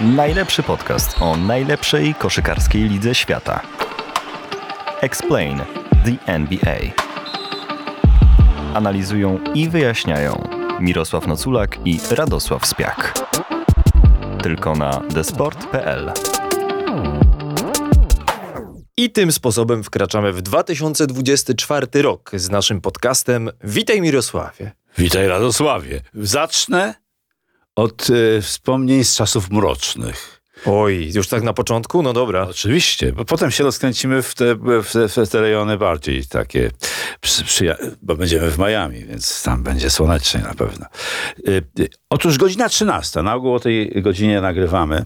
Najlepszy podcast o najlepszej koszykarskiej lidze świata. Explain the NBA. Analizują i wyjaśniają Mirosław Noculak i Radosław Spiak. Tylko na desport.pl. I tym sposobem wkraczamy w 2024 rok z naszym podcastem. Witaj Mirosławie. Witaj Radosławie. Zacznę od e, wspomnień z czasów mrocznych. Oj, już tak na początku? No dobra. Oczywiście, bo potem się rozkręcimy w te, w te, w te rejony bardziej takie, przy, przyja- bo będziemy w Miami, więc tam będzie słonecznie na pewno. E, e, Otóż godzina 13, na ogół o tej godzinie nagrywamy.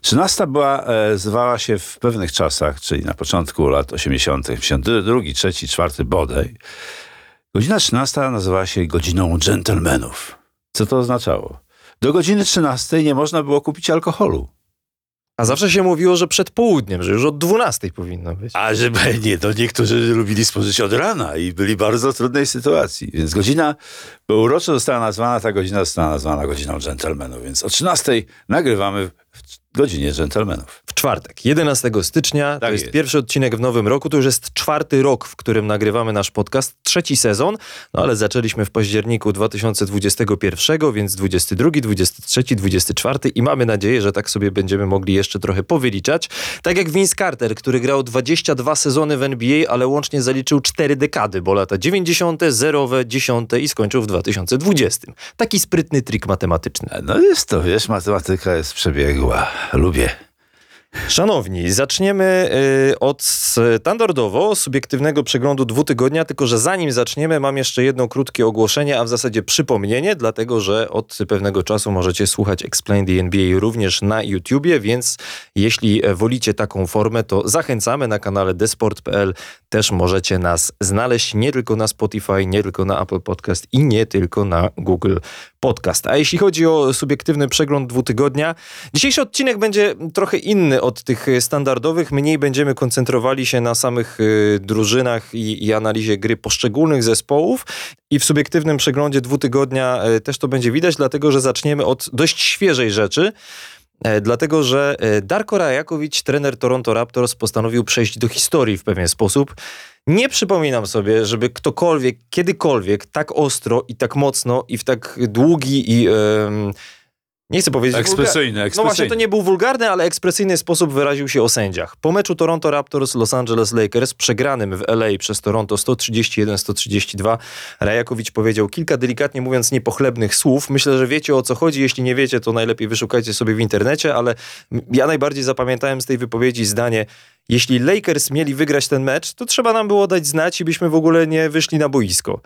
13 była, e, zwała się w pewnych czasach, czyli na początku lat 80., 82, 3, 4 bodaj. Godzina 13 nazywała się godziną dżentelmenów. Co to oznaczało? Do godziny 13 nie można było kupić alkoholu. A zawsze się mówiło, że przed południem, że już od 12 powinno być. A żeby nie, to niektórzy lubili spożyć od rana i byli w bardzo trudnej sytuacji. Więc godzina, bo uroczo została nazwana, ta godzina została nazwana godziną dżentelmenów. Więc o 13 nagrywamy w godzinie dżentelmenów. W czwartek, 11 stycznia, to Tak jest, jest. pierwszy odcinek w nowym roku, to już jest czwarty rok, w którym nagrywamy nasz podcast, trzeci sezon, no ale zaczęliśmy w październiku 2021, więc 22, 23, 24 i mamy nadzieję, że tak sobie będziemy mogli jeszcze trochę powyliczać. Tak jak Vince Carter, który grał 22 sezony w NBA, ale łącznie zaliczył 4 dekady, bo lata 90., 0, 10 i skończył w 2020. Taki sprytny trik matematyczny. No jest to, wiesz, matematyka jest przebiegła. Lubię. Szanowni, zaczniemy y, od standardowo subiektywnego przeglądu dwutygodnia, tylko że zanim zaczniemy, mam jeszcze jedno krótkie ogłoszenie, a w zasadzie przypomnienie, dlatego że od pewnego czasu możecie słuchać Explain the NBA również na YouTubie, więc jeśli wolicie taką formę, to zachęcamy na kanale desport.pl. Też możecie nas znaleźć nie tylko na Spotify, nie tylko na Apple Podcast i nie tylko na Google Podcast. A jeśli chodzi o subiektywny przegląd dwutygodnia, dzisiejszy odcinek będzie trochę inny od tych standardowych. Mniej będziemy koncentrowali się na samych y, drużynach i, i analizie gry poszczególnych zespołów. I w subiektywnym przeglądzie dwutygodnia y, też to będzie widać, dlatego że zaczniemy od dość świeżej rzeczy. E, Dlatego, że e, Darko Rajakowicz, trener Toronto Raptors, postanowił przejść do historii w pewien sposób. Nie przypominam sobie, żeby ktokolwiek, kiedykolwiek tak ostro i tak mocno i w tak długi i... em, nie chcę powiedzieć... Ekspresyjny, wulga- No ekspresyjny. właśnie, to nie był wulgarny, ale ekspresyjny sposób wyraził się o sędziach. Po meczu Toronto Raptors Los Angeles Lakers, przegranym w LA przez Toronto 131-132, Rajakowicz powiedział kilka delikatnie mówiąc niepochlebnych słów. Myślę, że wiecie o co chodzi. Jeśli nie wiecie, to najlepiej wyszukajcie sobie w internecie, ale ja najbardziej zapamiętałem z tej wypowiedzi zdanie jeśli Lakers mieli wygrać ten mecz, to trzeba nam było dać znać i byśmy w ogóle nie wyszli na boisko.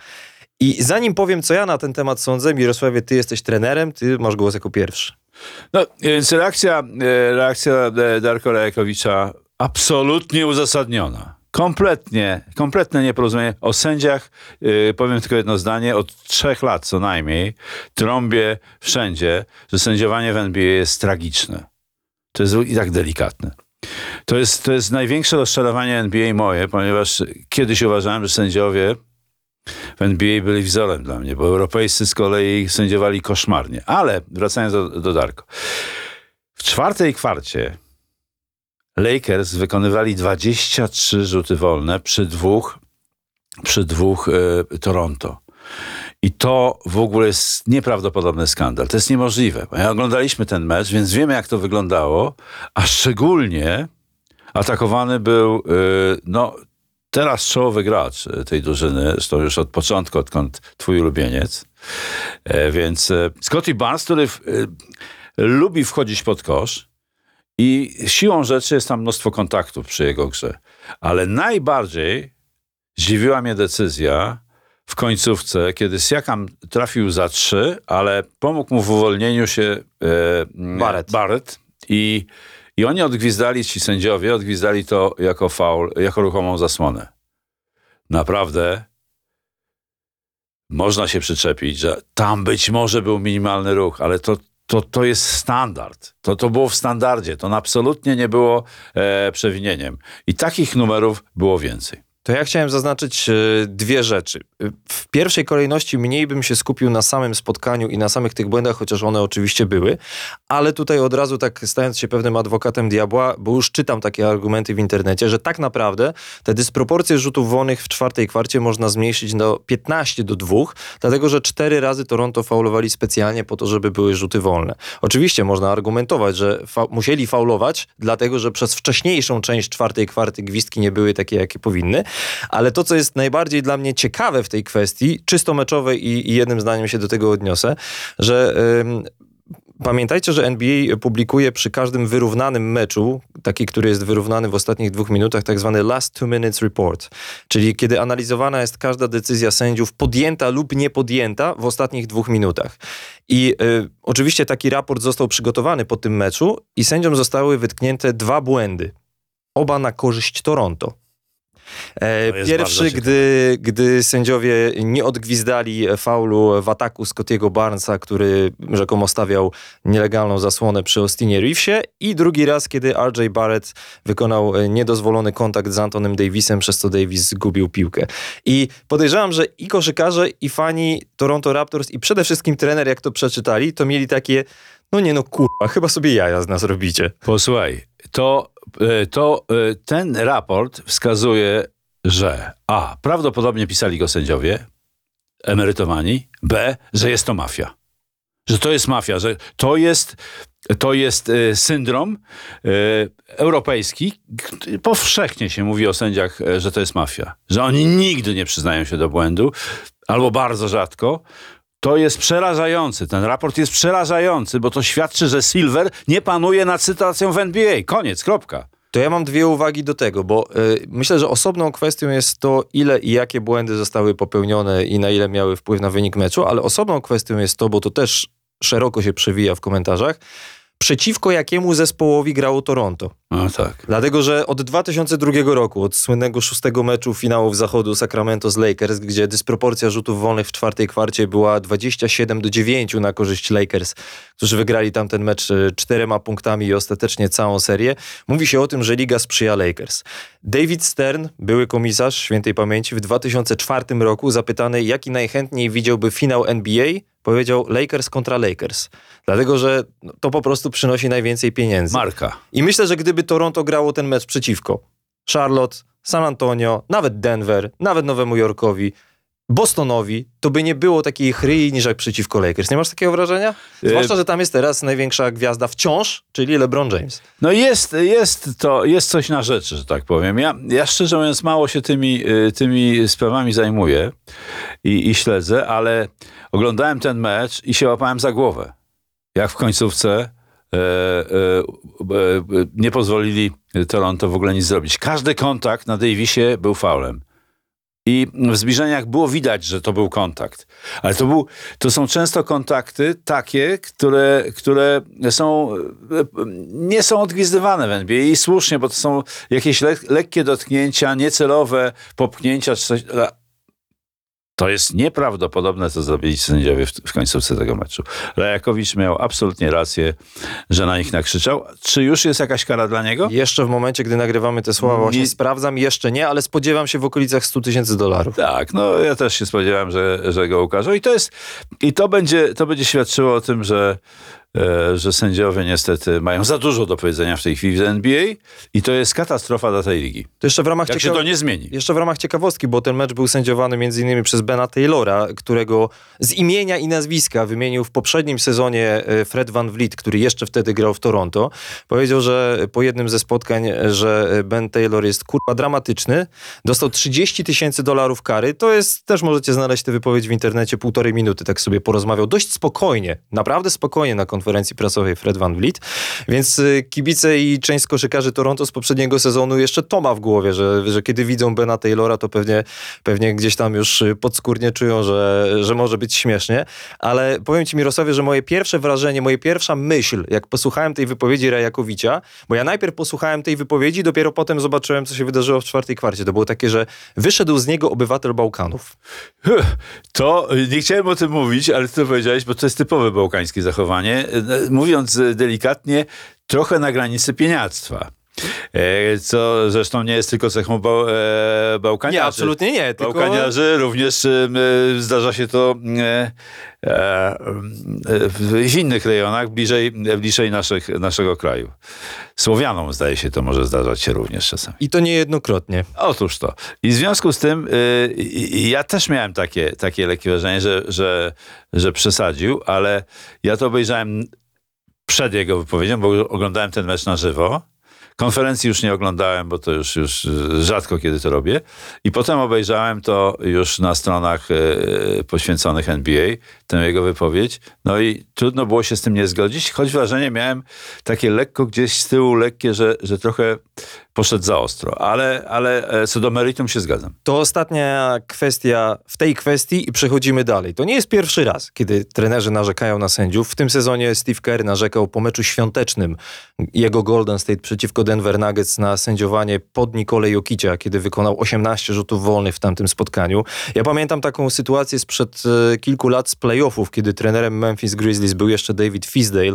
I zanim powiem, co ja na ten temat sądzę, Mirosławie, ty jesteś trenerem, ty masz głos jako pierwszy. No, więc reakcja, e, reakcja e, Darko Rajakowicza absolutnie uzasadniona. Kompletnie, kompletne nieporozumienie. O sędziach e, powiem tylko jedno zdanie. Od trzech lat co najmniej trąbię wszędzie, że sędziowanie w NBA jest tragiczne. To jest i tak delikatne. To jest, to jest największe rozczarowanie NBA moje, ponieważ kiedyś uważałem, że sędziowie w NBA byli wzorem dla mnie, bo europejscy z kolei sędziowali koszmarnie. Ale wracając do, do Darko. W czwartej kwarcie Lakers wykonywali 23 rzuty wolne przy dwóch, przy dwóch e, Toronto. I to w ogóle jest nieprawdopodobny skandal. To jest niemożliwe. Ja oglądaliśmy ten mecz, więc wiemy, jak to wyglądało, a szczególnie atakowany był, y, no, teraz czołowy gracz y, tej drużyny, zresztą już od początku, odkąd twój ulubieniec. E, Więc e, Scotty Barnes, który y, lubi wchodzić pod kosz i siłą rzeczy jest tam mnóstwo kontaktów przy jego grze. Ale najbardziej zdziwiła mnie decyzja w końcówce, kiedy Siakam trafił za trzy, ale pomógł mu w uwolnieniu się e, Barrett. Barrett i, i oni odgwizdali, ci sędziowie, odgwizdali to jako faul, jako ruchomą zasłonę. Naprawdę można się przyczepić, że tam być może był minimalny ruch, ale to, to, to jest standard. To, to było w standardzie. To absolutnie nie było e, przewinieniem. I takich numerów było więcej. To ja chciałem zaznaczyć e, dwie rzeczy. E, W pierwszej kolejności mniej bym się skupił na samym spotkaniu i na samych tych błędach, chociaż one oczywiście były, ale tutaj od razu tak stając się pewnym adwokatem diabła, bo już czytam takie argumenty w internecie, że tak naprawdę te dysproporcje rzutów wolnych w czwartej kwarcie można zmniejszyć do 15 do 2, dlatego że cztery razy Toronto faulowali specjalnie po to, żeby były rzuty wolne. Oczywiście można argumentować, że fa- musieli faulować, dlatego że przez wcześniejszą część czwartej kwarty gwizdki nie były takie, jakie powinny, ale to, co jest najbardziej dla mnie ciekawe w tej kwestii, czysto meczowe i, i jednym zdaniem się do tego odniosę, że Pamiętajcie, że NBA publikuje przy każdym wyrównanym meczu, taki, który jest wyrównany w ostatnich dwóch minutach, tak zwany last two minutes report, czyli kiedy analizowana jest każda decyzja sędziów podjęta lub nie podjęta w ostatnich dwóch minutach. I y, oczywiście taki raport został przygotowany po tym meczu i sędziom zostały wytknięte dwa błędy. Oba na korzyść Toronto. E, Pierwszy, gdy, gdy sędziowie nie odgwizdali faulu w ataku Scottiego Barnesa, który rzekomo stawiał nielegalną zasłonę przy Austinie Reevesie i drugi raz, kiedy RJ Barrett wykonał e, niedozwolony kontakt z Antonem Davisem, przez co Davis zgubił piłkę. I podejrzewam, że i koszykarze, i fani Toronto Raptors, i przede wszystkim trener, jak to przeczytali, to mieli takie, no nie no kurwa, chyba sobie jaja z nas robicie. Posłuchaj, to, to e, ten raport wskazuje, że A. Prawdopodobnie pisali go sędziowie emerytowani, B. Że jest to mafia. Że to jest mafia, że to jest, to jest e, syndrom e, europejski. Powszechnie się mówi o sędziach, e, że to jest mafia. Że oni nigdy nie przyznają się do błędu, albo bardzo rzadko. To jest przerażający. Ten raport jest przerażający, bo to świadczy, że Silver nie panuje nad sytuacją w NBA. Koniec, kropka. To ja mam dwie uwagi do tego, bo y, myślę, że osobną kwestią jest to, ile i jakie błędy zostały popełnione i na ile miały wpływ na wynik meczu, ale osobną kwestią jest to, bo to też szeroko się przewija w komentarzach, przeciwko jakiemu zespołowi grało Toronto. No tak. Dlatego, że od 2002 roku, od słynnego szóstego meczu finałów zachodu Sacramento z Lakers, gdzie dysproporcja rzutów wolnych w czwartej kwarcie była 27 do 9 na korzyść Lakers, którzy wygrali tamten mecz e, czterema punktami i ostatecznie całą serię, mówi się o tym, że liga sprzyja Lakers. David Stern, były komisarz świętej pamięci, w 2004 roku zapytany, jaki najchętniej widziałby finał NBA, powiedział Lakers kontra Lakers. Dlatego, że to po prostu przynosi najwięcej pieniędzy. Marka. I myślę, że gdyby Toronto grało ten mecz przeciwko Charlotte, San Antonio, nawet Denver, nawet Nowemu Jorkowi, Bostonowi, to by nie było takiej chryi niż jak przeciwko Lakers. Nie masz takiego wrażenia? Zwłaszcza, że tam jest teraz największa gwiazda wciąż, czyli LeBron James. No jest, jest to, jest coś na rzeczy, że tak powiem. Ja, ja szczerze mówiąc mało się tymi, y, tymi sprawami zajmuję i, i śledzę, ale oglądałem ten mecz i się łapałem za głowę. Jak w końcówce e, e, e, nie pozwolili Toronto w ogóle nic zrobić. Każdy kontakt na Davisie był faulem. I w zbliżeniach było widać, że to był kontakt. Ale to, był, to są często kontakty takie, które, które są, nie są odgwizdywane w NBA i słusznie, bo to są jakieś le, lekkie dotknięcia, niecelowe popchnięcia czy coś. To jest nieprawdopodobne, co zrobili sędziowie w, w końcówce tego meczu. Rajakowicz miał absolutnie rację, że na nich nakrzyczał. Czy już jest jakaś kara dla niego? Jeszcze w momencie, gdy nagrywamy te słowa, właśnie Nie- sprawdzam, jeszcze nie, ale spodziewam się w okolicach 100 tysięcy dolarów. Tak, no ja też się spodziewałem, że, że go ukażą. I to jest, i to będzie, to będzie świadczyło o tym, że, że sędziowie niestety mają za dużo do powiedzenia w tej chwili w NBA i to jest katastrofa dla tej ligi. To jeszcze w ramach Jak się to nie zmieni. Jeszcze w ramach ciekawostki, bo ten mecz był sędziowany między innymi przez Bena Taylora, którego z imienia i nazwiska wymienił w poprzednim sezonie e, Fred Van Vliet, który jeszcze wtedy grał w Toronto. Powiedział, że po jednym ze spotkań, że Ben Taylor jest kurwa dramatyczny. Dostał 30 tysięcy dolarów kary. To jest, też możecie znaleźć tę wypowiedź w internecie, półtorej minuty tak sobie porozmawiał. Dość spokojnie, naprawdę spokojnie na konferencji prasowej Fred Van Vliet. Więc y, kibice i część z koszykarzy Toronto z poprzedniego sezonu jeszcze to ma w głowie, że, że kiedy widzą Bena Taylora, to pewnie, pewnie gdzieś tam już podskórnie czują, że, że może być śmiesznie. Ale powiem ci Mirosławie, że moje pierwsze wrażenie, moja pierwsza myśl, jak posłuchałem tej wypowiedzi Rajakowicza, bo ja najpierw posłuchałem tej wypowiedzi, dopiero potem zobaczyłem, co się wydarzyło w czwartej kwarcie. To było takie, że wyszedł z niego obywatel Bałkanów. To nie chciałem o tym mówić, ale ty to powiedziałeś, bo to jest typowe bałkańskie zachowanie. Mówiąc y, delikatnie, trochę na granicy pieniactwa. E, Co zresztą nie jest tylko cechą bał, e, bałkaniarzy. Nie, absolutnie nie, tylko... Bałkaniarzy również e, zdarza się to w innych rejonach bliżej, bliżej naszych, naszego kraju. Słowianom zdaje się to może zdarzać się również czasami. I to niejednokrotnie. Otóż to. I w związku z tym ja też miałem takie, takie lekkie wrażenie, że, że, że przesadził, ale ja to obejrzałem przed jego wypowiedzią, bo oglądałem ten mecz na żywo. Konferencji już nie oglądałem, bo to już, już y, rzadko kiedy to robię. I potem obejrzałem to już na stronach y, poświęconych NBA, tę jego wypowiedź. No i trudno było się z tym nie zgodzić, choć wrażenie miałem takie lekko gdzieś z tyłu, lekkie, że, że trochę poszedł za ostro. Ale, ale e, co do meritum się zgadzam. To ostatnia kwestia w tej kwestii i przechodzimy dalej. To nie jest pierwszy raz, kiedy trenerzy narzekają na sędziów. W tym sezonie Steve Kerr narzekał po meczu świątecznym jego Golden State przeciwko Denver Nuggets na sędziowanie pod Nikolę Jokicia, kiedy wykonał 18 rzutów wolnych w tamtym spotkaniu. Ja pamiętam taką sytuację sprzed e, kilku lat z playoffów, kiedy trenerem Memphis Grizzlies był jeszcze David Fisdale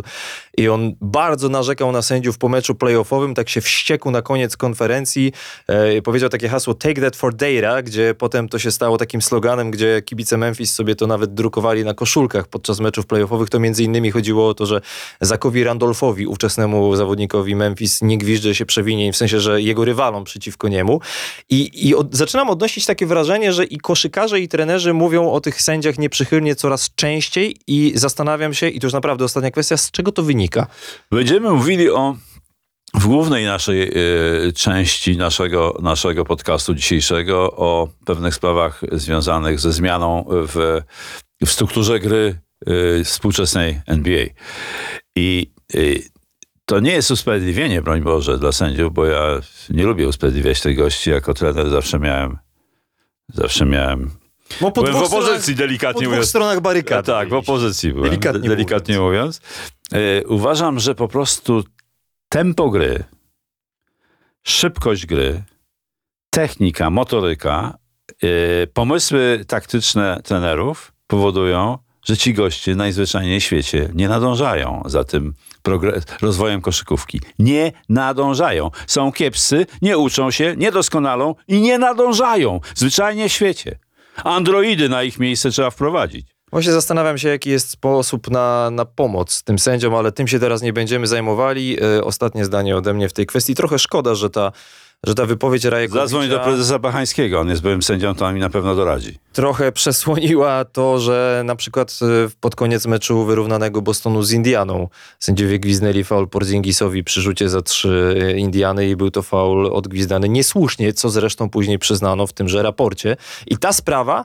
i on bardzo narzekał na sędziów po meczu playoffowym, tak się wściekł na koniec konferencji, e, powiedział takie hasło take that for data, gdzie potem to się stało takim sloganem, gdzie kibice Memphis sobie to nawet drukowali na koszulkach podczas meczów playoffowych. To między innymi chodziło o to, że Zakowi Randolfowi, ówczesnemu zawodnikowi Memphis, nie gwizdże się przewinień, w sensie, że jego rywalom przeciwko niemu. I, i od, zaczynam odnosić takie wrażenie, że i koszykarze, i trenerzy mówią o tych sędziach nieprzychylnie coraz częściej i zastanawiam się, i to już naprawdę ostatnia kwestia, z czego to wynika? Będziemy mówili o w głównej naszej y, części naszego, naszego podcastu dzisiejszego o pewnych sprawach związanych ze zmianą w, w strukturze gry y, współczesnej NBA. I y, to nie jest usprawiedliwienie, broń Boże, dla sędziów, bo ja nie lubię usprawiedliwiać tych gości. Jako trener zawsze miałem zawsze miałem Bo po Byłem w opozycji, delikatnie po dwóch mówiąc. stronach barykady. tak, w opozycji byłem, Delikatnie delikatnie, delikatnie mówiąc. E, uważam, że po prostu tempo gry, szybkość gry, technika, motoryka, e, pomysły taktyczne trenerów powodują, że ci goście najzwyczajniej w świecie nie nadążają za tym rozwojem koszykówki. Nie nadążają. Są kiepscy, nie uczą się, nie doskonalą i nie nadążają. Zwyczajnie w świecie. Androidy na ich miejsce trzeba wprowadzić. Właśnie zastanawiam się, jaki jest sposób na, na pomoc tym sędziom, ale tym się teraz nie będziemy zajmowali. E, ostatnie zdanie ode mnie w tej kwestii. Trochę szkoda, że ta, że ta wypowiedź Rajekowicza Zadzwoń do prezesa Bachańskiego, on jest byłym sędzią, to on mi na pewno doradzi. trochę przesłoniła to, że na przykład e, pod koniec meczu wyrównanego Bostonu z Indianą sędziowie gwiznęli faul Porzingisowi przy rzucie za trzy e, Indiany i był to faul odgwizdany niesłusznie, co zresztą później przyznano w tymże raporcie. I ta sprawa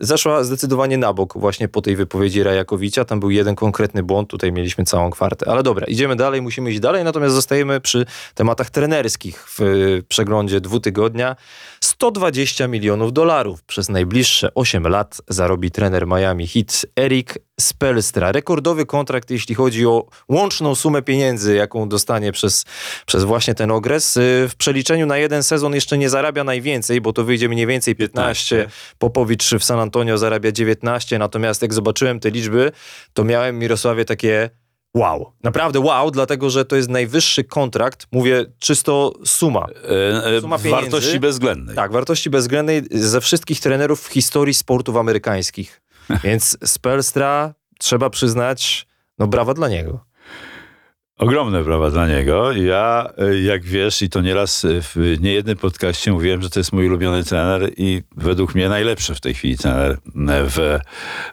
zeszła zdecydowanie na bok właśnie po tej wypowiedzi Rajakowicza. Tam był jeden konkretny błąd, tutaj mieliśmy całą kwartę. Ale dobra, idziemy dalej, musimy iść dalej, natomiast zostajemy przy tematach trenerskich w y, przeglądzie dwutygodnia. 120 milionów dolarów przez najbliższe 8 lat zarobi trener Miami Heat Eric Spelstra. Rekordowy kontrakt, jeśli chodzi o łączną sumę pieniędzy, jaką dostanie przez, przez właśnie ten okres. Y, W przeliczeniu na jeden sezon jeszcze nie zarabia najwięcej, bo to wyjdzie mniej więcej 15. Popowicz w San Antonio zarabia 19, natomiast jak zobaczyłem te liczby, to miałem Mirosławie takie wow. Naprawdę wow, dlatego że to jest najwyższy kontrakt, mówię czysto suma. E, e, Suma pieniędzy. wartości bezwzględnej. Tak, wartości bezwzględnej ze wszystkich trenerów w historii sportów amerykańskich. Więc Spelstra, trzeba przyznać, no brawa dla niego. Ogromne brawa dla niego. Ja, jak wiesz, i to nieraz w niejednym podcaście mówiłem, że to jest mój ulubiony trener i według mnie najlepszy w tej chwili trener w,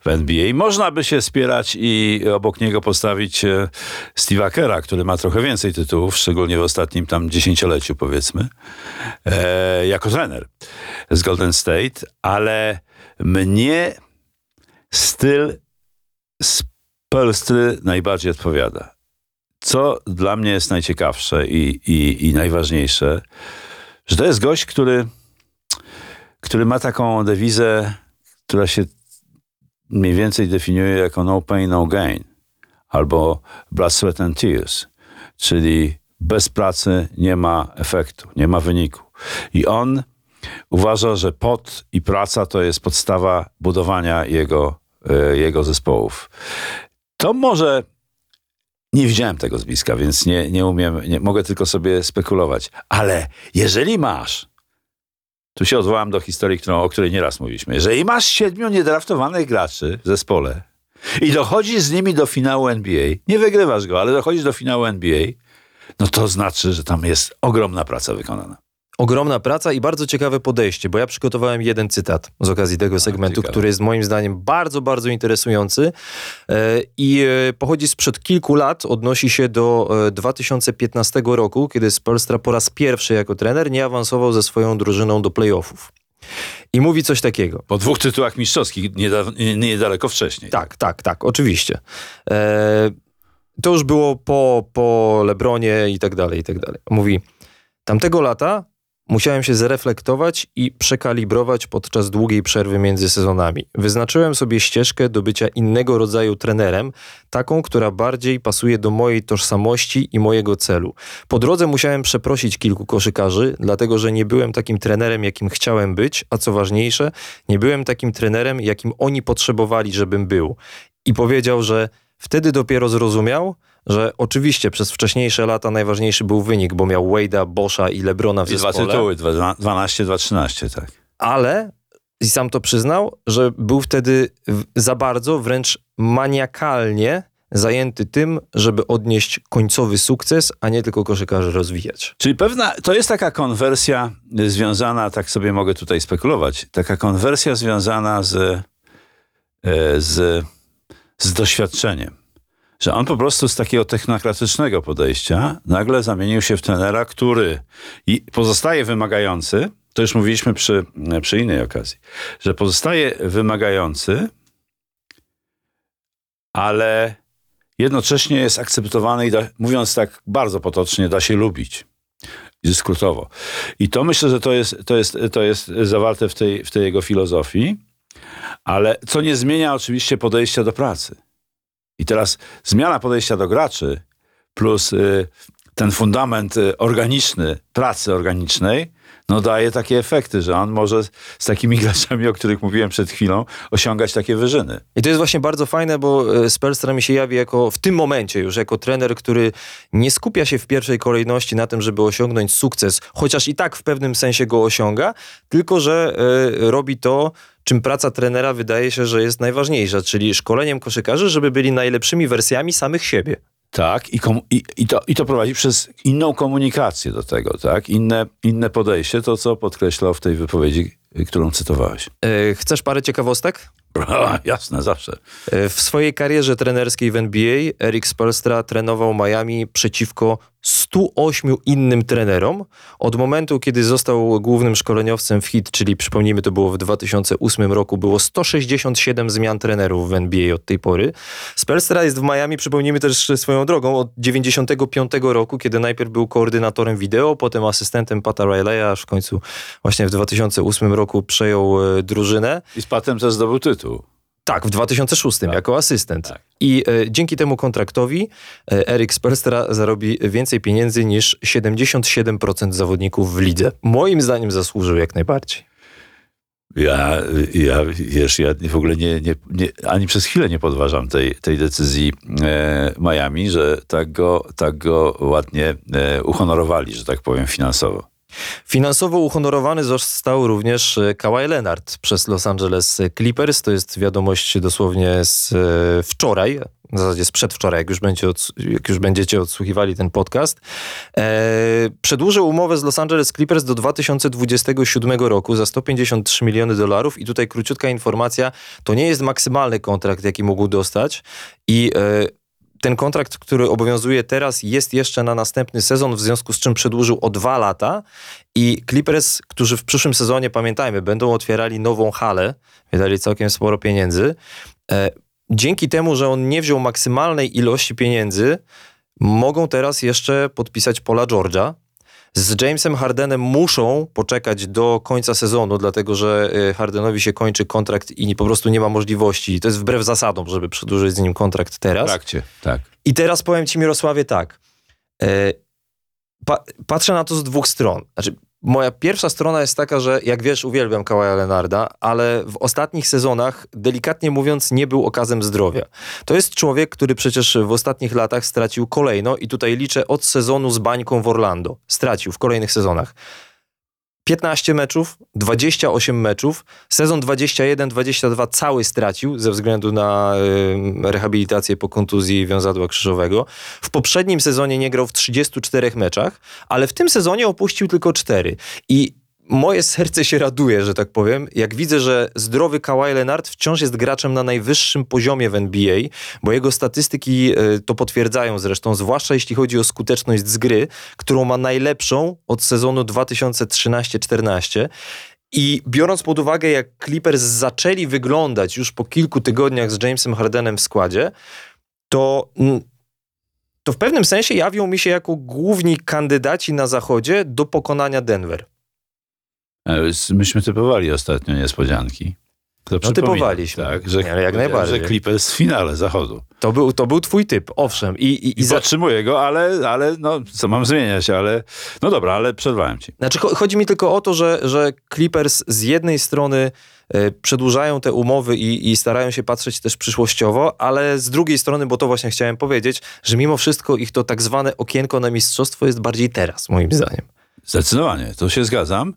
w NBA. Można by się spierać i obok niego postawić e, Steve'a Kera, który ma trochę więcej tytułów, szczególnie w ostatnim tam dziesięcioleciu, powiedzmy, e, jako trener z Golden State, ale mnie styl Spolstry najbardziej odpowiada co dla mnie jest najciekawsze i, i, i najważniejsze, że to jest gość, który, który ma taką dewizę, która się mniej więcej definiuje jako no pain, no gain, albo blood, sweat and tears, czyli bez pracy nie ma efektu, nie ma wyniku. I on uważa, że pot i praca to jest podstawa budowania jego, jego zespołów. To może Nie widziałem tego z bliska, więc nie, nie umiem, nie, mogę tylko sobie spekulować. Ale jeżeli masz, tu się odwołam do historii, którą, o której nieraz mówiliśmy, jeżeli masz siedmiu niedraftowanych graczy w zespole i dochodzisz z nimi do finału NBA, nie wygrywasz go, ale dochodzisz do finału NBA, no to znaczy, że tam jest ogromna praca wykonana. Ogromna praca i bardzo ciekawe podejście, bo ja przygotowałem jeden cytat z okazji tego segmentu, ciekawe. który jest moim zdaniem bardzo, bardzo interesujący e, i e, pochodzi sprzed kilku lat, odnosi się do e, 2015 roku, kiedy Spolstra po raz pierwszy jako trener nie awansował ze swoją drużyną do playoffów. I mówi coś takiego. Po dwóch tytułach mistrzowskich nieda- nie- niedaleko wcześniej. Tak, tak, tak, oczywiście. E, to już było po, po Lebronie i tak dalej, i tak dalej. Mówi, tamtego lata musiałem się zreflektować i przekalibrować podczas długiej przerwy między sezonami. Wyznaczyłem sobie ścieżkę do bycia innego rodzaju trenerem, taką, która bardziej pasuje do mojej tożsamości i mojego celu. Po drodze musiałem przeprosić kilku koszykarzy, dlatego że nie byłem takim trenerem, jakim chciałem być, a co ważniejsze, nie byłem takim trenerem, jakim oni potrzebowali, żebym był. I powiedział, że wtedy dopiero zrozumiał, że oczywiście przez wcześniejsze lata najważniejszy był wynik, bo miał Wade'a, Boscha i Lebrona w I dwa zespole, tytuły, dwa- 12, 2, 13, tak. ale i sam to przyznał, że był wtedy za bardzo, wręcz maniakalnie zajęty tym, żeby odnieść końcowy sukces, a nie tylko koszykarzy rozwijać. Czyli pewna, to jest taka konwersja y, związana, tak sobie mogę tutaj spekulować, taka konwersja związana z, e, z, z doświadczeniem. Że on po prostu z takiego technokratycznego podejścia nagle zamienił się w trenera, który i pozostaje wymagający, to już mówiliśmy przy, przy innej okazji, że pozostaje wymagający, ale jednocześnie jest akceptowany i da, mówiąc tak bardzo potocznie, da się lubić. Skrótowo. I to myślę, że to jest, to jest, to jest zawarte w tej, w tej jego filozofii, ale co nie zmienia oczywiście podejścia do pracy. I teraz zmiana podejścia do graczy plus y, ten fundament y, organiczny, pracy organicznej, no daje takie efekty, że on może z takimi graczami, o których mówiłem przed chwilą, osiągać takie wyżyny. I to jest właśnie bardzo fajne, bo e, Spelstra mi się jawi jako w tym momencie już jako trener, który nie skupia się w pierwszej kolejności na tym, żeby osiągnąć sukces, chociaż i tak w pewnym sensie go osiąga, tylko że e, robi to, czym praca trenera wydaje się, że jest najważniejsza, czyli szkoleniem koszykarzy, żeby byli najlepszymi wersjami samych siebie. Tak, i, komu- i, i, to, i to prowadzi przez inną komunikację do tego, tak? Inne, inne podejście, to co podkreślał w tej wypowiedzi, y, którą cytowałeś. E, chcesz parę ciekawostek? Jasne, zawsze. E, W swojej karierze trenerskiej w NBA Erik Spolstra trenował Miami przeciwko 108 innym trenerom. Od momentu, kiedy został głównym szkoleniowcem w HIT, czyli przypomnijmy, to było w 2008 roku, było 167 zmian trenerów w NBA od tej pory. Spolstra jest w Miami, przypomnijmy też swoją drogą, od 95 roku, kiedy najpierw był koordynatorem wideo, potem asystentem Pata Rileya, aż w końcu właśnie w 2008 roku przejął e, drużynę. I z Patem też zdobył tytuł. Tak, w 2006 Tak. jako asystent. Tak. I e, dzięki temu kontraktowi e, Erik Spolstra zarobi więcej pieniędzy niż 77% zawodników w lidze. Moim zdaniem zasłużył jak najbardziej. Ja, ja wiesz, ja w ogóle nie, nie, nie, ani przez chwilę nie podważam tej, tej decyzji e, Miami, że tak go, tak go ładnie e, uhonorowali, że tak powiem, finansowo. Finansowo uhonorowany został również e, Kawhi Leonard przez Los Angeles Clippers. To jest wiadomość dosłownie z e, wczoraj, w zasadzie z przedwczoraj, jak już, będzie jak już będziecie odsłuchiwali ten podcast. E, przedłużył umowę z Los Angeles Clippers do 2027 roku za 153 miliony dolarów i tutaj króciutka informacja, to nie jest maksymalny kontrakt, jaki mógł dostać i ten kontrakt, który obowiązuje teraz, jest jeszcze na następny sezon, w związku z czym przedłużył o dwa lata. I Clippers, którzy w przyszłym sezonie, pamiętajmy, będą otwierali nową halę, wydali całkiem sporo pieniędzy. E, dzięki temu, że on nie wziął maksymalnej ilości pieniędzy, mogą teraz jeszcze podpisać Pola George'a. Z Jamesem Hardenem muszą poczekać do końca sezonu, dlatego że e, Hardenowi się kończy kontrakt i po prostu nie ma możliwości. To jest wbrew zasadom, żeby przedłużyć z nim kontrakt W teraz. trakcie, tak. I teraz powiem ci, Mirosławie, tak. E, pa, patrzę na to z dwóch stron. Znaczy, moja pierwsza strona jest taka, że jak wiesz, uwielbiam Kawaja Leonarda, ale w ostatnich sezonach, delikatnie mówiąc, nie był okazem zdrowia. To jest człowiek, który przecież w ostatnich latach stracił kolejno i tutaj liczę od sezonu z bańką w Orlando. Stracił w kolejnych sezonach. 15 meczów, 28 meczów, sezon 21-22 cały stracił ze względu na rehabilitację po kontuzji wiązadła krzyżowego. W poprzednim sezonie nie grał w 34 meczach, ale w tym sezonie opuścił tylko 4. I moje serce się raduje, że tak powiem, jak widzę, że zdrowy Kawhi Leonard wciąż jest graczem na najwyższym poziomie w NBA, bo jego statystyki y, to potwierdzają zresztą, zwłaszcza jeśli chodzi o skuteczność z gry, którą ma najlepszą od sezonu 2013-14. I biorąc pod uwagę, jak Clippers zaczęli wyglądać już po kilku tygodniach z Jamesem Hardenem w składzie, to, to w pewnym sensie jawią mi się jako główni kandydaci na zachodzie do pokonania Denver. E, Myśmy typowali ostatnio niespodzianki. To No typowaliśmy. Tak, że, ale jak najbardziej. że Clippers w finale zachodu. To był, to był twój typ, owszem. I, i, I i za, zatrzymuję go, ale, ale no, co mam zmieniać, ale no dobra, ale przerwałem ci. znaczy, cho- chodzi mi tylko o to, że, że Clippers z jednej strony e, przedłużają te umowy i, i starają się patrzeć też przyszłościowo, ale z drugiej strony, bo to właśnie chciałem powiedzieć, że mimo wszystko ich to tak zwane okienko na mistrzostwo jest bardziej teraz, moim zdaniem. Zdecydowanie, to się zgadzam.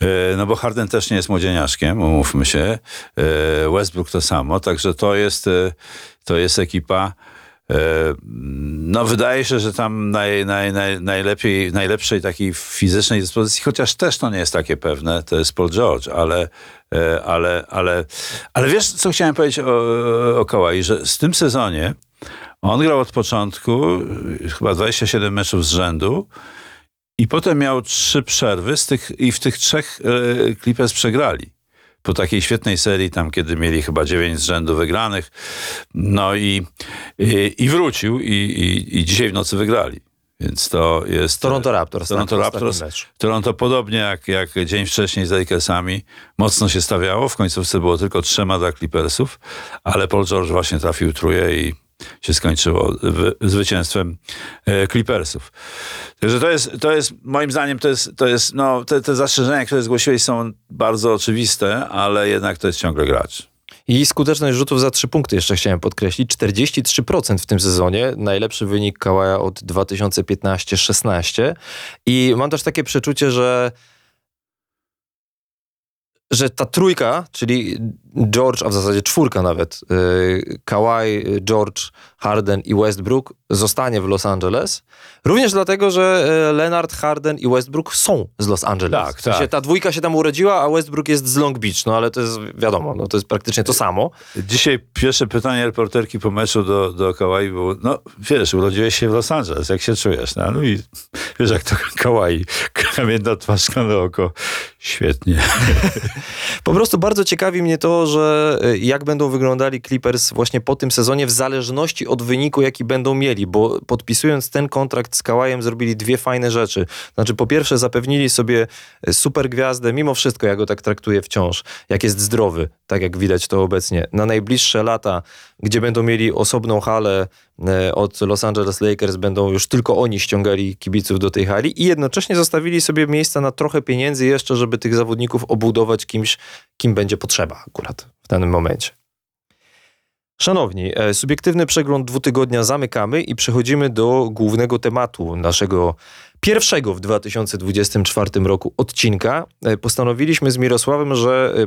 E, No bo Harden też nie jest młodzieniaszkiem, umówmy się. E, Westbrook to samo, także to jest, e, to jest ekipa. No, wydaje się, że tam naj, naj, naj, najlepiej, najlepszej takiej fizycznej dyspozycji, chociaż też to nie jest takie pewne, to jest Paul George, ale, ale, ale, ale wiesz, co chciałem powiedzieć o, o Kawhi, że z tym sezonie on grał od początku chyba 27 meczów z rzędu. I potem miał trzy przerwy z tych, i w tych trzech e, Clippers przegrali. Po takiej świetnej serii, tam kiedy mieli chyba dziewięć z rzędu wygranych. No i, i, i wrócił i, i, i dzisiaj w nocy wygrali. Więc to jest... Toronto Raptors. Toronto tak, Raptors. Toronto podobnie jak, jak dzień wcześniej z Lakersami mocno się stawiało. W końcówce było tylko trzema dla Clippersów, ale Paul George właśnie trafił truje i się skończyło wy- zwycięstwem e, Clippersów. Także to jest, to jest moim zdaniem, to jest, to jest no, te, te zastrzeżenia, które zgłosiłeś są bardzo oczywiste, ale jednak to jest ciągle gracz. I skuteczność rzutów za trzy punkty jeszcze chciałem podkreślić. 43% w tym sezonie. Najlepszy wynik Kałaja od 2015-16. I mam też takie przeczucie, że że ta trójka, czyli George, a w zasadzie czwórka nawet, yy, Kawhi, George, Harden i Westbrook zostanie w Los Angeles. Również dlatego, że yy, Leonard, Harden i Westbrook są z Los Angeles. Tak, W sensie tak. Ta dwójka się tam urodziła, a Westbrook jest z Long Beach, no ale to jest wiadomo, no, to jest praktycznie to samo. Dzisiaj pierwsze pytanie reporterki po meczu do, do Kawhi było, no wiesz, urodziłeś się w Los Angeles, jak się czujesz? No, no i wiesz, jak to Kawhi, kamienna twarz, szklane oko, świetnie. Po prostu bardzo ciekawi mnie to, że y, jak będą wyglądali Clippers właśnie po tym sezonie, w zależności od wyniku, jaki będą mieli, bo podpisując ten kontrakt z Kałajem zrobili dwie fajne rzeczy. Znaczy, po pierwsze, zapewnili sobie y, super gwiazdę, mimo wszystko, ja go tak traktuję wciąż, jak jest zdrowy, tak jak widać to obecnie, na najbliższe lata, gdzie będą mieli osobną halę od Los Angeles Lakers, będą już tylko oni ściągali kibiców do tej hali i jednocześnie zostawili sobie miejsca na trochę pieniędzy jeszcze, żeby tych zawodników obudować kimś, kim będzie potrzeba akurat w danym momencie. Szanowni, e, subiektywny przegląd dwutygodnia zamykamy i przechodzimy do głównego tematu naszego pierwszego w 2024 roku odcinka. E, Postanowiliśmy z Mirosławem, że e,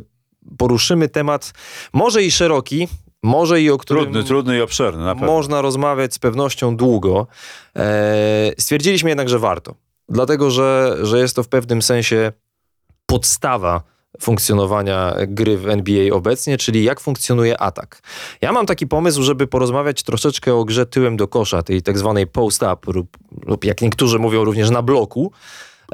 poruszymy temat może i szeroki, może i o którym Trudny, trudny i obszerny, na pewno. można rozmawiać z pewnością długo. E, stwierdziliśmy jednak, że warto. Dlatego, że, że jest to w pewnym sensie podstawa funkcjonowania gry w NBA obecnie, czyli jak funkcjonuje atak. Ja mam taki pomysł, żeby porozmawiać troszeczkę o grze tyłem do kosza, tej tak zwanej post-up lub, lub jak niektórzy mówią również na bloku.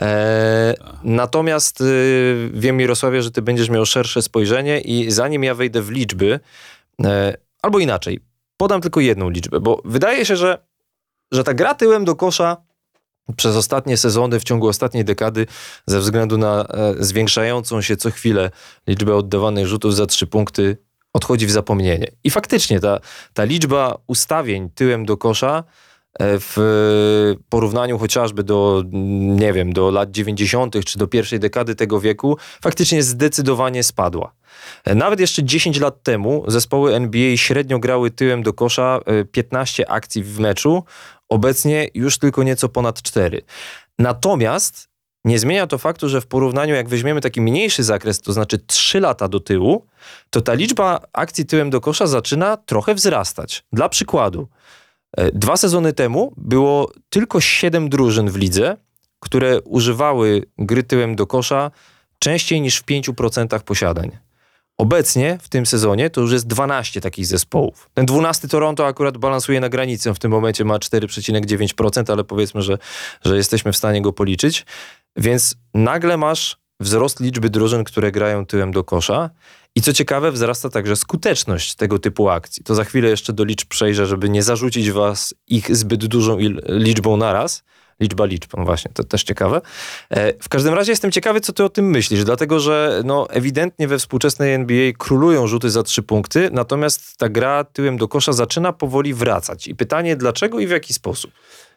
E, natomiast y, wiem Mirosławie, że ty będziesz miał szersze spojrzenie i zanim ja wejdę w liczby, albo inaczej, podam tylko jedną liczbę, bo wydaje się, że, że ta gra tyłem do kosza przez ostatnie sezony, w ciągu ostatniej dekady, ze względu na e, zwiększającą się co chwilę liczbę oddawanych rzutów za trzy punkty, odchodzi w zapomnienie. I faktycznie ta, ta liczba ustawień tyłem do kosza w porównaniu chociażby do, nie wiem, do lat 90. czy do pierwszej dekady tego wieku, faktycznie zdecydowanie spadła. Nawet jeszcze 10 lat temu zespoły NBA średnio grały tyłem do kosza 15 akcji w meczu, obecnie już tylko nieco ponad 4. Natomiast nie zmienia to faktu, że w porównaniu, jak weźmiemy taki mniejszy zakres, to znaczy 3 lata do tyłu, to ta liczba akcji tyłem do kosza zaczyna trochę wzrastać. Dla przykładu, e, dwa sezony temu było tylko 7 drużyn w lidze, które używały gry tyłem do kosza częściej niż w 5% posiadań. Obecnie w tym sezonie to już jest 12 takich zespołów. Ten 12 Toronto akurat balansuje na granicę, w tym momencie ma 4,9%, ale powiedzmy, że, że jesteśmy w stanie go policzyć. Więc nagle masz wzrost liczby drużyn, które grają tyłem do kosza. I co ciekawe, wzrasta także skuteczność tego typu akcji. To za chwilę jeszcze do liczb przejrzę, żeby nie zarzucić was ich zbyt dużą liczbą naraz. Liczba liczb, no właśnie, to też ciekawe. E, w każdym razie jestem ciekawy, co ty o tym myślisz, dlatego że no, ewidentnie we współczesnej NBA królują rzuty za trzy punkty, natomiast ta gra tyłem do kosza zaczyna powoli wracać. I pytanie, dlaczego i w jaki sposób?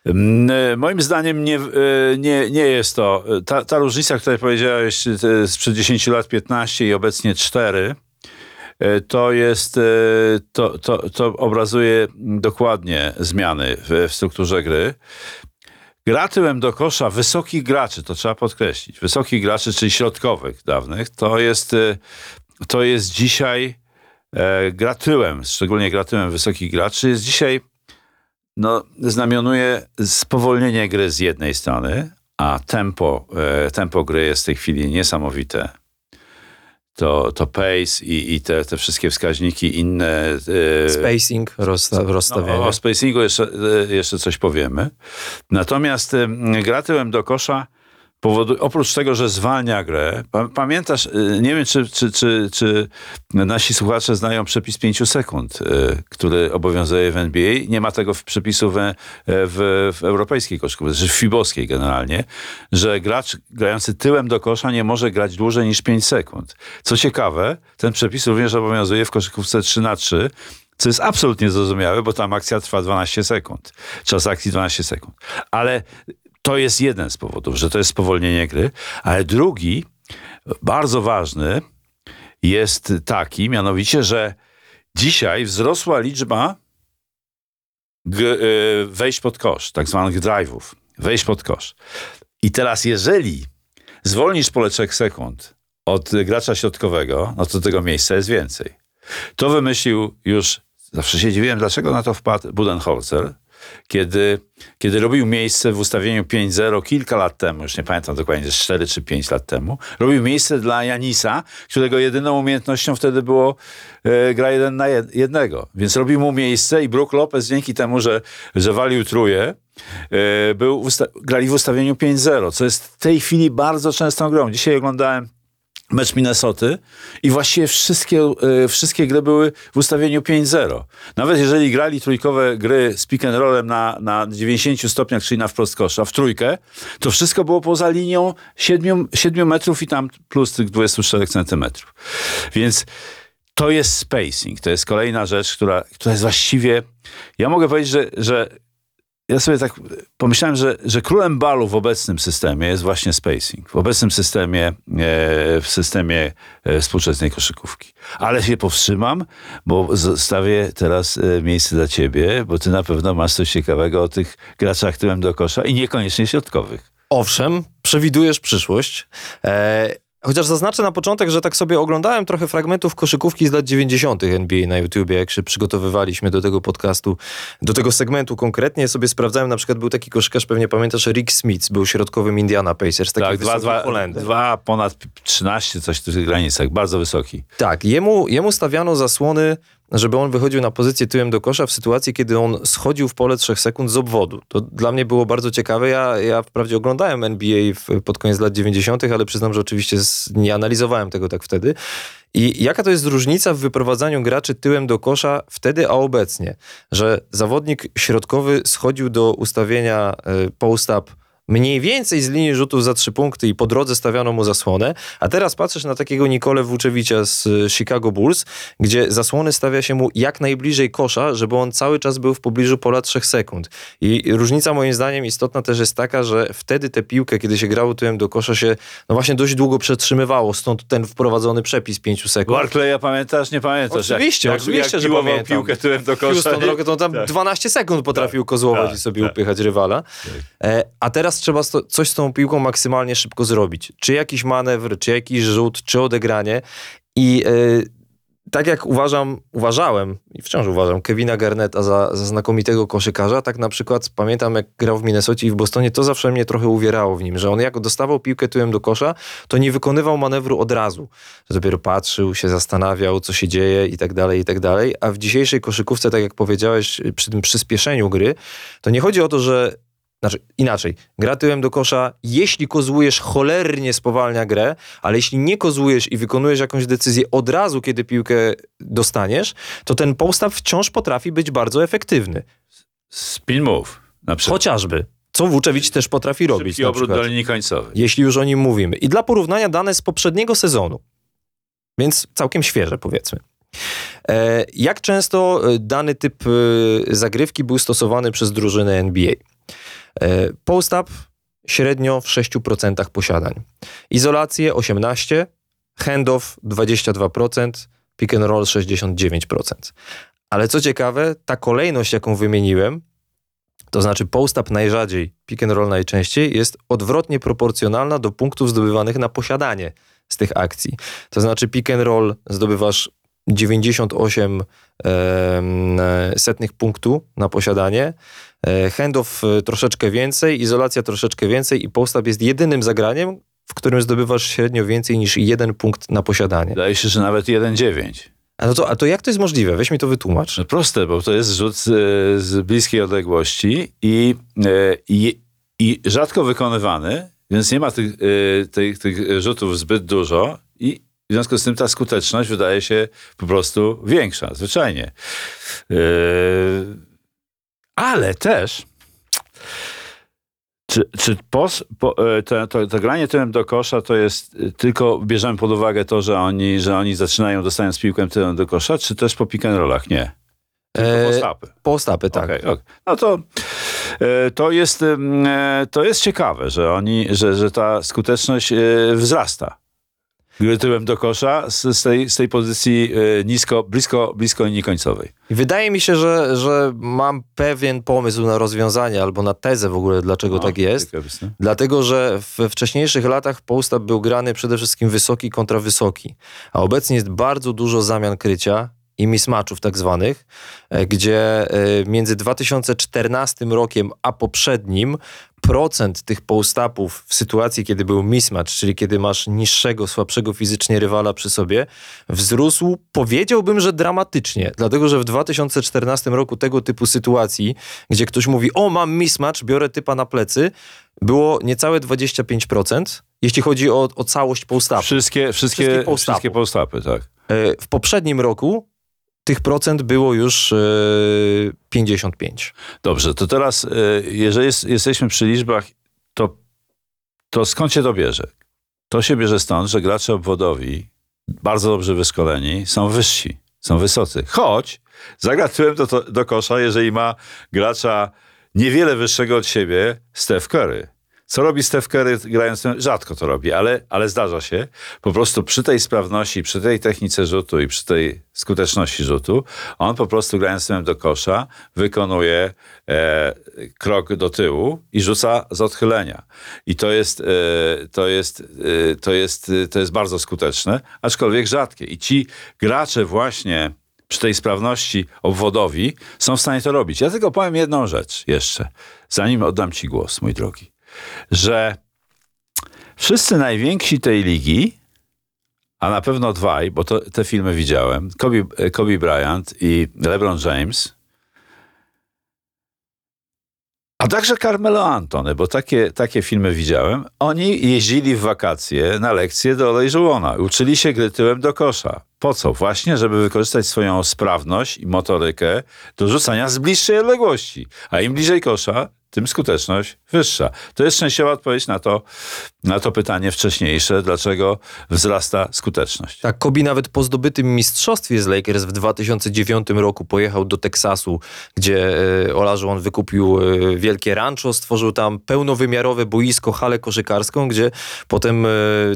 Mm, e, moim zdaniem nie, e, nie, nie jest to. Ta, ta różnica, której powiedziałeś, sprzed 10 lat 15 i obecnie 4, to jest, to, to, to obrazuje dokładnie zmiany w, w strukturze gry. Gra tyłem do kosza wysokich graczy, to trzeba podkreślić, wysokich graczy, czyli środkowych dawnych, to jest, y, to jest dzisiaj e, gra tyłem, szczególnie gra tyłem wysokich graczy, jest dzisiaj, no, znamionuje spowolnienie gry z jednej strony, a tempo, e, tempo gry jest w tej chwili niesamowite to, to pace i, i te, te wszystkie wskaźniki inne. Yy, Spacing, rozsta rozstawienie. No, o spacingu jeszcze, e, jeszcze coś powiemy. Natomiast yy, gra tyłem do kosza Powodu, oprócz tego, że zwalnia grę, pamiętasz, y, nie wiem, czy, czy, czy, czy nasi słuchacze znają przepis 5 sekund, y, który obowiązuje w NBA. Nie ma tego w przepisu w, w, w europejskiej koszykówce, czy w fibowskiej generalnie, że gracz grający tyłem do kosza nie może grać dłużej niż 5 sekund. Co ciekawe, ten przepis również obowiązuje w koszykówce 3 na 3 co jest absolutnie zrozumiałe, bo tam akcja trwa 12 sekund. Czas akcji 12 sekund. Ale to jest jeden z powodów, że to jest spowolnienie gry, ale drugi, bardzo ważny, jest taki, mianowicie, że dzisiaj wzrosła liczba y, wejść pod kosz, tak zwanych drive'ów, wejść pod kosz. I teraz, jeżeli zwolnisz pole 3 sekund od gracza środkowego, no to tego miejsca jest więcej. To wymyślił już, zawsze się dziwiłem, dlaczego na to wpadł Budenholzer, kiedy, kiedy robił miejsce w ustawieniu 5-0 kilka lat temu, już nie pamiętam dokładnie, 4 czy 5 lat temu, robił miejsce dla Janisa, którego jedyną umiejętnością wtedy było e, gra jeden na jednego. Więc robił mu miejsce i Brook Lopez dzięki temu, że, że walił truje, e, był grali w ustawieniu 5-0, co jest w tej chwili bardzo częstą grą. Dzisiaj oglądałem mecz Minnesoty i właściwie wszystkie, y, wszystkie gry były w ustawieniu 5-0. Nawet jeżeli grali trójkowe gry z pick and rollem na, na 90 stopniach, czyli na wprost kosza, w trójkę, to wszystko było poza linią 7, 7 metrów i tam plus tych 24 centymetrów. Więc to jest spacing. To jest kolejna rzecz, która, która jest właściwie... Ja mogę powiedzieć, że, że ja sobie tak pomyślałem, że, że królem balu w obecnym systemie jest właśnie spacing. W obecnym systemie, e, w systemie e, współczesnej koszykówki. Ale się powstrzymam, bo zostawię teraz e, miejsce dla ciebie, bo ty na pewno masz coś ciekawego o tych graczach tyłem do kosza i niekoniecznie środkowych. Owszem, przewidujesz przyszłość. E, Chociaż zaznaczę na początek, że tak sobie oglądałem trochę fragmentów koszykówki z lat 90. NBA na YouTubie, jak się przygotowywaliśmy do tego podcastu, do tego segmentu konkretnie. Sobie sprawdzałem, na przykład był taki koszykarz, pewnie pamiętasz, Rick Smith, był środkowym Indiana Pacers, taki tak, dwa, dwa, dwa, ponad 13, coś w tych granicach, bardzo wysoki. Tak, jemu, jemu stawiano zasłony żeby on wychodził na pozycję tyłem do kosza w sytuacji, kiedy on schodził w pole 3 sekund z obwodu. To dla mnie było bardzo ciekawe. Ja, ja wprawdzie oglądałem NBA w, pod koniec lat 90., ale przyznam, że oczywiście z, nie analizowałem tego tak wtedy. I jaka to jest różnica w wyprowadzaniu graczy tyłem do kosza wtedy, a obecnie? Że zawodnik środkowy schodził do ustawienia e, post-up mniej więcej z linii rzutów za trzy punkty i po drodze stawiano mu zasłonę, a teraz patrzysz na takiego Nikolę Włóczewicza z y, Chicago Bulls, gdzie zasłony stawia się mu jak najbliżej kosza, żeby on cały czas był w pobliżu pola 3 sekund. I różnica moim zdaniem istotna też jest taka, że wtedy tę piłkę, kiedy się grało tyłem do kosza się no właśnie dość długo przetrzymywało, stąd ten wprowadzony przepis 5 sekund. Barclaya pamiętasz? Nie pamiętasz? Oczywiście, jak, oczywiście, jak że pamiętam. piłkę tyłem do kosza. Houston Rockets, to tam Tak. 12 sekund potrafił kozłować tak, i sobie tak. upychać rywala. E, a teraz trzeba sto, coś z tą piłką maksymalnie szybko zrobić. Czy jakiś manewr, czy jakiś rzut, czy odegranie. I e, tak jak uważam, uważałem i wciąż uważam Kevina Garnetta za, za znakomitego koszykarza, tak na przykład pamiętam jak grał w Minnesocie i w Bostonie, to zawsze mnie trochę uwierało w nim, że on jak dostawał piłkę tyłem do kosza, to nie wykonywał manewru od razu. Dopiero patrzył, się zastanawiał, co się dzieje i tak dalej, i tak dalej. A w dzisiejszej koszykówce, tak jak powiedziałeś, przy tym przyspieszeniu gry, to nie chodzi o to, że znaczy inaczej, gra tyłem do kosza, jeśli kozłujesz, cholernie spowalnia grę, ale jeśli nie kozłujesz i wykonujesz jakąś decyzję od razu, kiedy piłkę dostaniesz, to ten postaw wciąż potrafi być bardzo efektywny. Spin move na przykład. Chociażby. Co Włóczewicz też potrafi robić. Na obrót do linii końcowej. jeśli już o nim mówimy. I dla porównania dane z poprzedniego sezonu, więc całkiem świeże powiedzmy. E, jak często e, dany typ e, zagrywki był stosowany przez drużyny NBA? E, Post-up średnio w 6% posiadań. Izolację 18%, handoff 22%, pick and roll 69%. Ale co ciekawe, ta kolejność, jaką wymieniłem, to znaczy post-up najrzadziej, pick and roll najczęściej, jest odwrotnie proporcjonalna do punktów zdobywanych na posiadanie z tych akcji. To znaczy pick and roll zdobywasz 98 em, setnych punktu na posiadanie, e, handoff e, troszeczkę więcej, izolacja troszeczkę więcej i post-up jest jedynym zagraniem, w którym zdobywasz średnio więcej niż jeden punkt na posiadanie. Wydaje się, że nawet 1-9. A, no to, a to jak to jest możliwe? Weź mi to wytłumacz. No proste, bo to jest rzut z, z bliskiej odległości i, e, i, i rzadko wykonywany, więc nie ma tych, tych, tych rzutów zbyt dużo i w związku z tym ta skuteczność wydaje się po prostu większa, zwyczajnie. E, Ale też czy, czy pos, po, e, to, to, to granie tyłem do kosza to jest e, tylko, bierzemy pod uwagę to, że oni, że oni zaczynają dostając piłkę tyłem do kosza, czy też po pick and rollach? Nie. Tylko E, postapy. Post-upy, tak. Okej, okej. No to, e, to, jest, e, to jest ciekawe, że, oni, że, że ta skuteczność wzrasta. Tyłem do kosza z, z, tej, z tej pozycji e, nisko, blisko, blisko linii końcowej. Wydaje mi się, że, że mam pewien pomysł na rozwiązanie albo na tezę w ogóle, dlaczego No, tak jest. ciekawe? Dlatego, że we wcześniejszych latach post-up był grany przede wszystkim wysoki kontra wysoki, a obecnie jest bardzo dużo zamian krycia i mismatchów tak zwanych, e, gdzie e, między 2014 rokiem a poprzednim procent tych post-upów w sytuacji, kiedy był mismatch, czyli kiedy masz niższego, słabszego fizycznie rywala przy sobie, wzrósł, powiedziałbym, że dramatycznie. Dlatego, że w 2014 roku tego typu sytuacji, gdzie ktoś mówi, o mam mismatch, biorę typa na plecy, było niecałe 25%, jeśli chodzi o, o całość post-upu. Wszystkie, Wszystkie wszystkie postapy, tak. E, W poprzednim roku tych procent było już e, 55. Dobrze, to teraz, e, jeżeli jest, jesteśmy przy liczbach, to, to skąd się to bierze? To się bierze stąd, że gracze obwodowi, bardzo dobrze wyszkoleni, są wyżsi, są wysocy. Choć zagra tyłem do, do kosza, jeżeli ma gracza niewiele wyższego od siebie, Steph Curry. Co robi Steph Curry grając? Rzadko to robi, ale, ale zdarza się. Po prostu przy tej sprawności, przy tej technice rzutu i przy tej skuteczności rzutu, on po prostu grając do kosza wykonuje e, krok do tyłu i rzuca z odchylenia. I to jest, e, to jest, e, to jest, e, to jest bardzo skuteczne, aczkolwiek rzadkie. I ci gracze właśnie przy tej sprawności obwodowi są w stanie to robić. Ja tylko powiem jedną rzecz jeszcze, zanim oddam ci głos, mój drogi że wszyscy najwięksi tej ligi, a na pewno dwaj, bo to, te filmy widziałem, Kobe, Kobe Bryant i LeBron James, a także Carmelo Antony, bo takie, takie filmy widziałem, oni jeździli w wakacje na lekcje do Olejżułona, uczyli się gry tyłem do kosza. Po co? Właśnie, żeby wykorzystać swoją sprawność i motorykę do rzucania z bliższej odległości. A im bliżej kosza, tym skuteczność wyższa. To jest częściowa odpowiedź na to, na to pytanie wcześniejsze, dlaczego wzrasta skuteczność. Tak, Kobe nawet po zdobytym mistrzostwie z Lakers w 2009 roku pojechał do Teksasu, gdzie e, Olajuwon wykupił e, wielkie rancho, stworzył tam pełnowymiarowe boisko, halę koszykarską, gdzie potem e,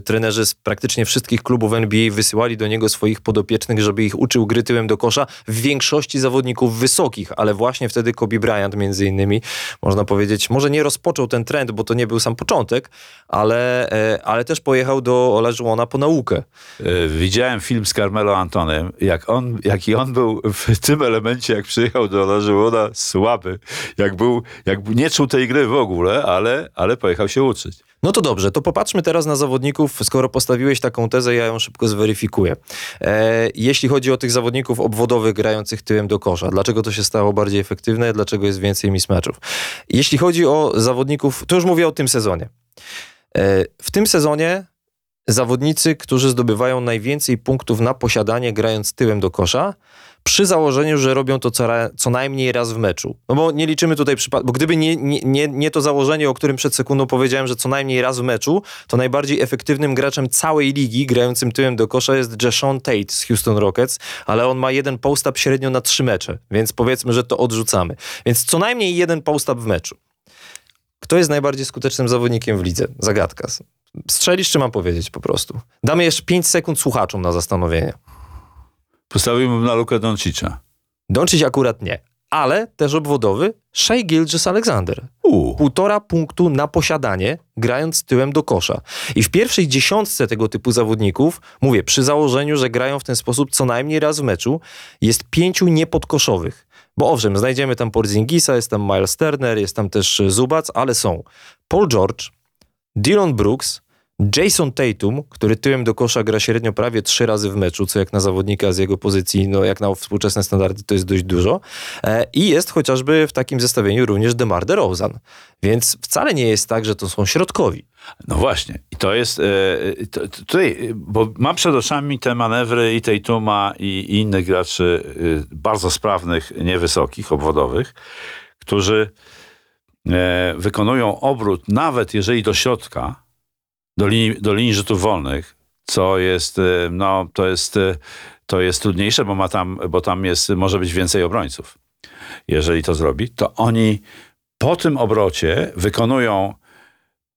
trenerzy z praktycznie wszystkich klubów NBA wysyłali do niego swoich podopiecznych, żeby ich uczył gry tyłem do kosza. W większości zawodników wysokich, ale właśnie wtedy Kobe Bryant między innymi, można powiedzieć, może nie rozpoczął ten trend, bo to nie był sam początek, ale, e, ale też pojechał do Olajuwona po naukę. E, Widziałem film z Carmelo Antonem, jak on, jaki on był w tym elemencie, jak przyjechał do Olajuwona, słaby. Jak był, jak nie czuł tej gry w ogóle, ale, ale pojechał się uczyć. No to dobrze, to popatrzmy teraz na zawodników. Skoro postawiłeś taką tezę, ja ją szybko zweryfikuję. E, jeśli chodzi o tych zawodników obwodowych grających tyłem do kosza, dlaczego to się stało bardziej efektywne, dlaczego jest więcej mismatchów? Jeśli chodzi o zawodników, to już mówię o tym sezonie. E, w tym sezonie zawodnicy, którzy zdobywają najwięcej punktów na posiadanie grając tyłem do kosza, przy założeniu, że robią to co, co najmniej raz w meczu. No bo nie liczymy tutaj przypadku, bo gdyby nie, nie, nie, nie to założenie, o którym przed sekundą powiedziałem, że co najmniej raz w meczu, to najbardziej efektywnym graczem całej ligi grającym tyłem do kosza jest Jashawn Tate z Houston Rockets, ale on ma jeden post-up średnio na trzy mecze, więc powiedzmy, że to odrzucamy. Więc co najmniej jeden post-up w meczu. Kto jest najbardziej skutecznym zawodnikiem w lidze? Zagadka. Strzelisz, czy mam powiedzieć po prostu? Damy jeszcze 5 sekund słuchaczom na zastanowienie. Postawiłbym na Lukę Doncicza. Doncic akurat nie, ale też obwodowy Shea Gilgis Alexander. U. Półtora punktu na posiadanie, grając tyłem do kosza. I w pierwszej dziesiątce tego typu zawodników, mówię, przy założeniu, że grają w ten sposób co najmniej raz w meczu, jest pięciu niepodkoszowych. Bo owszem, znajdziemy tam Porzingisa, jest tam Miles Turner, jest tam też Zubac, ale są Paul George, Dylan Brooks, Jason Tatum, który tyłem do kosza gra średnio prawie trzy razy w meczu, co jak na zawodnika z jego pozycji, no jak na współczesne standardy to jest dość dużo. E, I jest chociażby w takim zestawieniu również DeMar DeRozan. Więc wcale nie jest tak, że to są środkowi. No właśnie. I to jest e, to, to, tutaj, bo mam przed oczami te manewry i Tatuma i, i innych graczy e, bardzo sprawnych, niewysokich, obwodowych, którzy e, wykonują obrót, nawet jeżeli do środka, do linii, do linii rzutów wolnych, co jest, e, no, to jest, e, to jest trudniejsze, bo, ma tam, bo tam jest, może być więcej obrońców. Jeżeli to zrobi, to oni po tym obrocie wykonują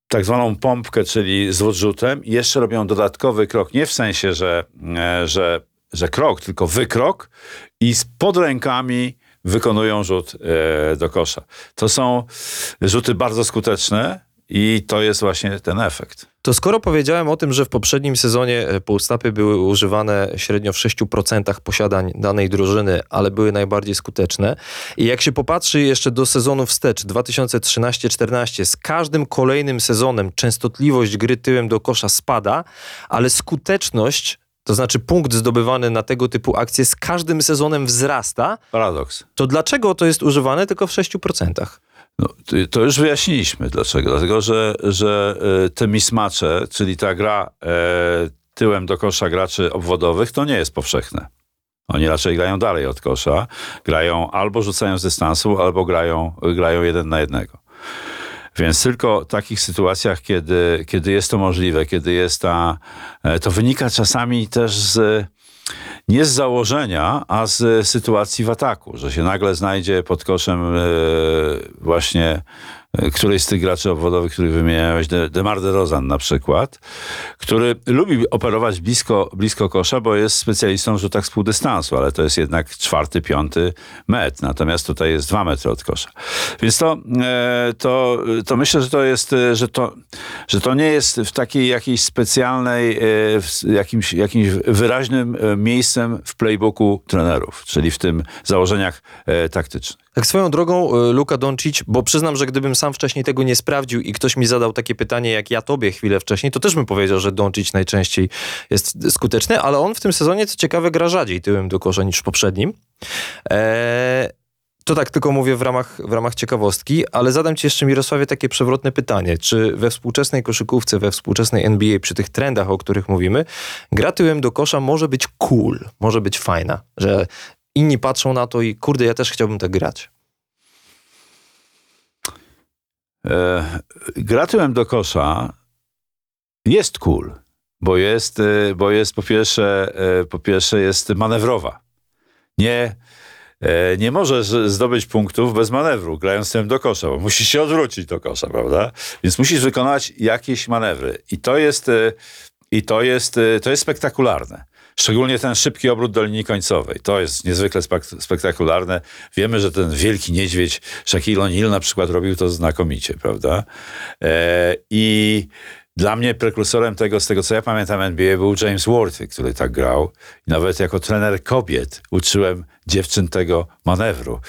tak zwaną pompkę, czyli zwód rzutem i jeszcze robią dodatkowy krok, nie w sensie, że, e, że, że krok, tylko wykrok i z pod rękami wykonują rzut do kosza. To są rzuty bardzo skuteczne i to jest właśnie ten efekt. To skoro powiedziałem o tym, że w poprzednim sezonie e, postapy były używane średnio w 6% posiadań danej drużyny, ale były najbardziej skuteczne i jak się popatrzy jeszcze do sezonu wstecz 2013-14, z każdym kolejnym sezonem częstotliwość gry tyłem do kosza spada, ale skuteczność to znaczy punkt zdobywany na tego typu akcje z każdym sezonem wzrasta, Paradoks. to dlaczego to jest używane tylko w 6%? No, to- już wyjaśniliśmy dlaczego. Dlatego, że, że e, te mismacze, czyli ta gra e, tyłem do kosza graczy obwodowych, to nie jest powszechne. Oni raczej grają dalej od kosza. Grają albo rzucają z dystansu, albo grają, grają jeden na jednego. Więc tylko w takich sytuacjach, kiedy, kiedy jest to możliwe, kiedy jest ta. e, To wynika czasami też z. Nie z założenia, a z sytuacji w ataku, że się nagle znajdzie pod koszem e, właśnie e, któryś z tych graczy obwodowych, których wymieniałeś, De- Demar DeRozan na przykład, który lubi operować blisko, blisko kosza, bo jest specjalistą w rzutach z półdystansu, ale to jest jednak czwarty, piąty metr, natomiast tutaj jest dwa metry od kosza. Więc to, e, to, to myślę, że to jest, e, że to, że to nie jest w takiej jakiejś specjalnej, e, jakimś, jakimś wyraźnym e, miejscem w playbooku trenerów, czyli w tym założeniach e, taktycznych. Tak swoją drogą, y, Luka Doncic, bo przyznam, że gdybym sam wcześniej tego nie sprawdził i ktoś mi zadał takie pytanie, jak ja tobie chwilę wcześniej, to też bym powiedział, że Doncic najczęściej jest skuteczny, ale on w tym sezonie, co ciekawe, gra rzadziej tyłem do kosza niż w poprzednim. Eee, to tak tylko mówię w ramach, w ramach ciekawostki, ale zadam ci jeszcze, Mirosławie, takie przewrotne pytanie. Czy we współczesnej koszykówce, we współczesnej NBA, przy tych trendach, o których mówimy, gra tyłem do kosza może być cool, może być fajna, że inni patrzą na to i kurde, ja też chciałbym tak grać. E, gra tyłem do kosza jest cool, bo jest, e, bo jest po pierwsze, e, po pierwsze jest manewrowa. Nie, e, nie możesz zdobyć punktów bez manewru, grając tyłem do kosza, bo musisz się odwrócić do kosza, prawda? Więc musisz wykonać jakieś manewry. I to jest, i to jest, to jest spektakularne. Szczególnie ten szybki obrót do linii końcowej. To jest niezwykle spek- spektakularne. Wiemy, że ten wielki niedźwiedź Shaquille O'Neal na przykład robił to znakomicie, prawda? E, I dla mnie prekursorem tego, z tego co ja pamiętam NBA, był James Worthy, który tak grał. I nawet jako trener kobiet uczyłem dziewczyn tego manewru.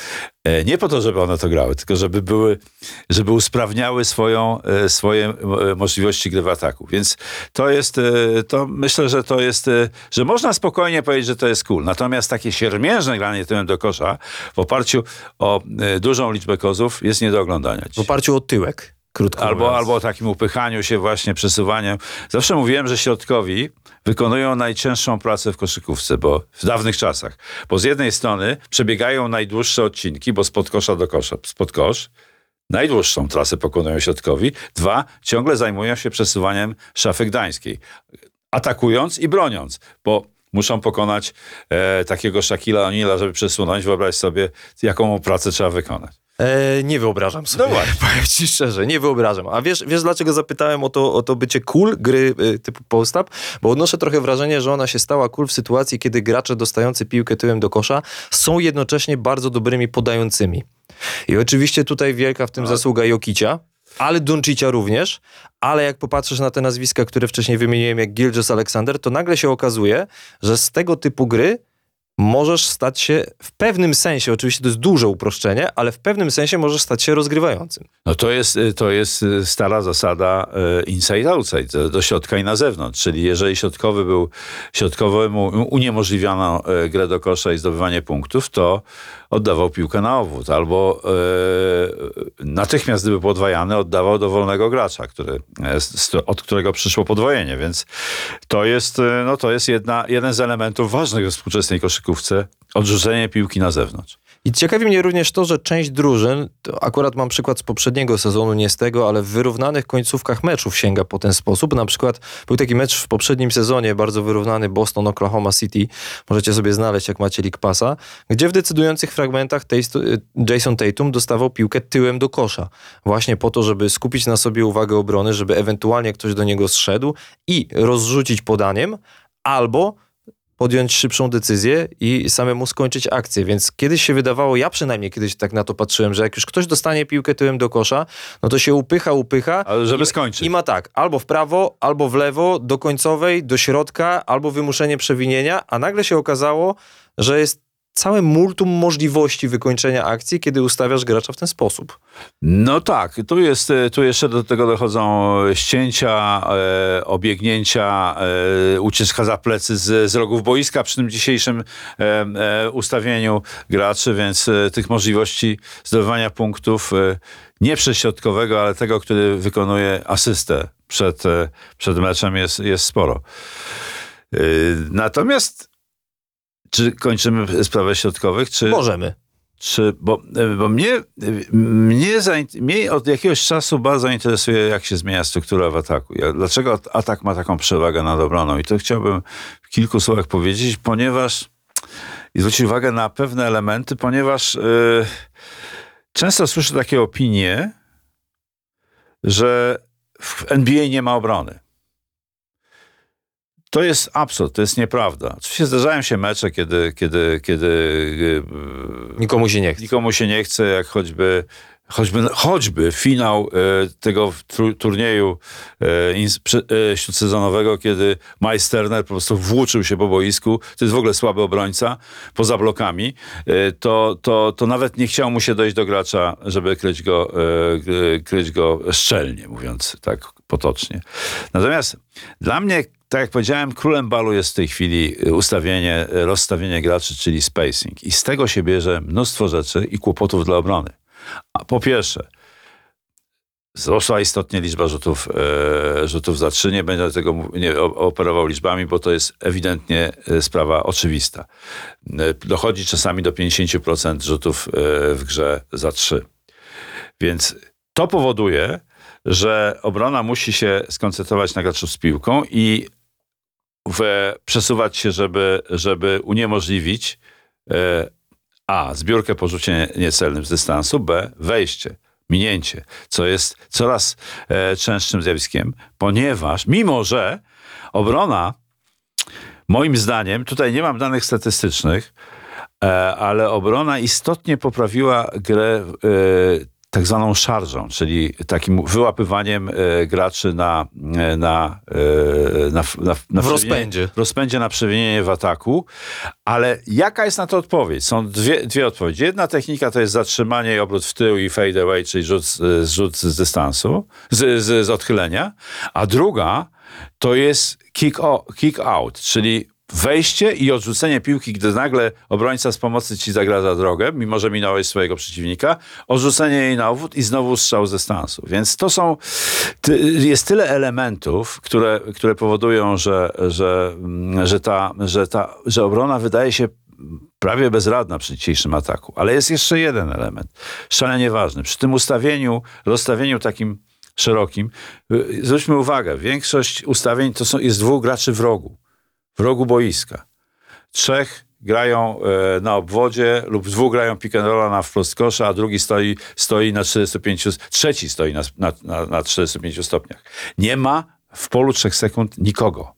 E, nie po to, żeby one to grały, tylko żeby były, żeby usprawniały swoją, e, swoje e, możliwości gry w ataku. Więc to jest, to myślę, że to jest, że można spokojnie powiedzieć, że to jest cool. Natomiast takie siermiężne granie tyłem do kosza w oparciu o dużą liczbę kozów jest nie do oglądania. W oparciu o tyłek, krótko Albo, mówiąc. albo o takim upychaniu się właśnie, przesuwaniu. Zawsze mówiłem, że środkowi wykonują najcięższą pracę w koszykówce, bo w dawnych czasach. Bo z jednej strony przebiegają najdłuższe odcinki, bo spod kosza do kosza, spod kosz, najdłuższą trasę pokonują środkowi. Dwa, ciągle zajmują się przesuwaniem szafy gdańskiej. Atakując i broniąc, bo muszą pokonać e, takiego Shaquilla O'Neala, żeby przesunąć. Wyobraź sobie, jaką pracę trzeba wykonać. E, nie wyobrażam sobie. No właśnie. Powiem ci szczerze, nie wyobrażam. A wiesz, wiesz dlaczego zapytałem o to, o to bycie cool gry y, typu post-up? Bo odnoszę trochę wrażenie, że ona się stała cool w sytuacji, kiedy gracze dostający piłkę tyłem do kosza są jednocześnie bardzo dobrymi podającymi. I oczywiście tutaj wielka w tym zasługa Jokicia, ale Duncicia również, ale jak popatrzysz na te nazwiska, które wcześniej wymieniłem, jak Gilgis Alexander, to nagle się okazuje, że z tego typu gry możesz stać się w pewnym sensie, oczywiście to jest duże uproszczenie, ale w pewnym sensie możesz stać się rozgrywającym. No to jest, y, to jest y, stara zasada y, inside-outside, do- do środka i na zewnątrz. Czyli jeżeli środkowy był, środkowemu uniemożliwiano grę do kosza i zdobywanie punktów, to oddawał piłkę na obwód. Albo y, natychmiast, gdyby podwajany, oddawał do wolnego gracza, który, e, od którego przyszło podwojenie. Więc to jest, no to jest jedna, jeden z elementów ważnych współczesnej koszykówce, odrzucenie piłki na zewnątrz. I ciekawi mnie również to, że część drużyn, akurat mam przykład z poprzedniego sezonu, nie z tego, ale w wyrównanych końcówkach meczów sięga po ten sposób. Na przykład był taki mecz w poprzednim sezonie, bardzo wyrównany Boston-Oklahoma City. Możecie sobie znaleźć, jak macie League Passa, gdzie w decydujących fragmentach Tastu- Jason Tatum dostawał piłkę tyłem do kosza. Właśnie po to, żeby skupić na sobie uwagę obrony, żeby ewentualnie ktoś do niego zszedł i rozrzucić podaniem, albo podjąć szybszą decyzję i samemu skończyć akcję. Więc kiedyś się wydawało, ja przynajmniej kiedyś tak na to patrzyłem, że jak już ktoś dostanie piłkę tyłem do kosza, no to się upycha, upycha. Ale żeby i, skończyć. I ma tak, albo w prawo, albo w lewo, do końcowej, do środka, albo wymuszenie przewinienia, a nagle się okazało, że jest całe multum możliwości wykończenia akcji, kiedy ustawiasz gracza w ten sposób. No tak, tu, jest, tu jeszcze do tego dochodzą ścięcia, e, obiegnięcia, e, ucieczka za plecy z, z rogów boiska przy tym dzisiejszym e, e, ustawieniu graczy, więc e, tych możliwości zdobywania punktów e, nie prześrodkowego, ale tego, który wykonuje asystę przed, przed meczem jest, jest sporo. Natomiast czy kończymy sprawę środkowych, czy... Możemy. Czy, bo, bo mnie, mnie, mnie od jakiegoś czasu bardzo interesuje, jak się zmienia struktura w ataku. Dlaczego atak ma taką przewagę nad obroną? I to chciałbym w kilku słowach powiedzieć, ponieważ i zwrócić uwagę na pewne elementy, ponieważ yy, często słyszę takie opinie, że w NBA nie ma obrony. To jest absurd, to jest nieprawda. Oczywiście zdarzają się mecze, kiedy, kiedy, kiedy yy, Nikomu się nie chce. nikomu się nie chce, jak choćby choćby, choćby finał e, tego tru- turnieju e, ins- przy- e, śródsezonowego, kiedy Miles Turner po prostu włóczył się po boisku, to jest w ogóle słaby obrońca, poza blokami, e, to, to, to nawet nie chciał mu się dojść do gracza, żeby kryć go, e, kryć go szczelnie, mówiąc tak potocznie. Natomiast dla mnie tak jak powiedziałem, królem balu jest w tej chwili e, ustawienie, e, rozstawienie graczy, czyli spacing. I z tego się bierze mnóstwo rzeczy i kłopotów dla obrony. A po pierwsze, wzrosła istotnie liczba rzutów, e, rzutów za trzy. Nie będę tego nie operował liczbami, bo to jest ewidentnie sprawa oczywista. Dochodzi czasami do 50% rzutów w grze za trzy. Więc to powoduje, że obrona musi się skoncentrować na graczu z piłką i w, przesuwać się, żeby, żeby uniemożliwić e, A. Zbiórkę po rzucie niecelnym z dystansu, B. Wejście, minięcie, co jest coraz e, częstszym zjawiskiem, ponieważ mimo, że obrona moim zdaniem, tutaj nie mam danych statystycznych, e, ale obrona istotnie poprawiła grę tak zwaną szarżą, czyli takim wyłapywaniem e, graczy na, e, na, e, na, na, na W rozpędzie. w rozpędzie na przewinienie w ataku, ale jaka jest na to odpowiedź? Są dwie, dwie odpowiedzi. Jedna technika to jest zatrzymanie i obrót w tył i fade away, czyli rzut, z- rzut z dystansu, z, z, z odchylenia, a druga to jest kick, o, kick out, czyli wejście i odrzucenie piłki, gdy nagle obrońca z pomocy ci zagraża drogę, mimo że minąłeś swojego przeciwnika, odrzucenie jej na obwód i znowu strzał z dystansu. Więc to są, jest tyle elementów, które, które powodują, że, że, mm, że, ta, że, ta, że obrona wydaje się prawie bezradna przy dzisiejszym ataku. Ale jest jeszcze jeden element, szalenie ważny. Przy tym ustawieniu, rozstawieniu takim szerokim, y, zwróćmy uwagę, większość ustawień to są, jest dwóch graczy w rogu, w rogu boiska. Trzech grają e, na obwodzie lub dwóch grają pick and rolla na wprost kosza, a drugi stoi, stoi na 45, trzeci stoi na, na, na, na 45 stopniach. Nie ma w polu trzech sekund nikogo.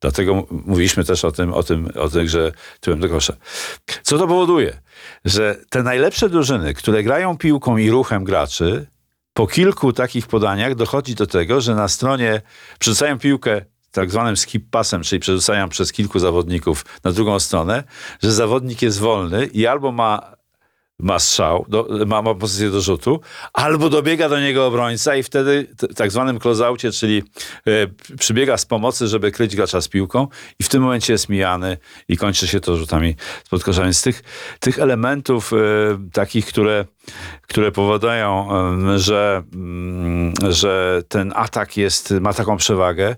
Dlatego mówiliśmy też o tym, o tym, o tym że tyłem do kosza. Co to powoduje? Że te najlepsze drużyny, które grają piłką i ruchem graczy, po kilku takich podaniach dochodzi do tego, że na stronie przerzucają piłkę tak zwanym skip passem, czyli przerzucają przez kilku zawodników na drugą stronę, że zawodnik jest wolny i albo ma ma strzał, do, ma, ma pozycję do rzutu, albo dobiega do niego obrońca i wtedy t- tak zwanym closeoutie, czyli e, p- przybiega z pomocy, żeby kryć gracza z piłką i w tym momencie jest mijany i kończy się to rzutami spod kosza. Więc tych, tych elementów e, takich, które, które powodują, em, że, mm, że ten atak jest, ma taką przewagę,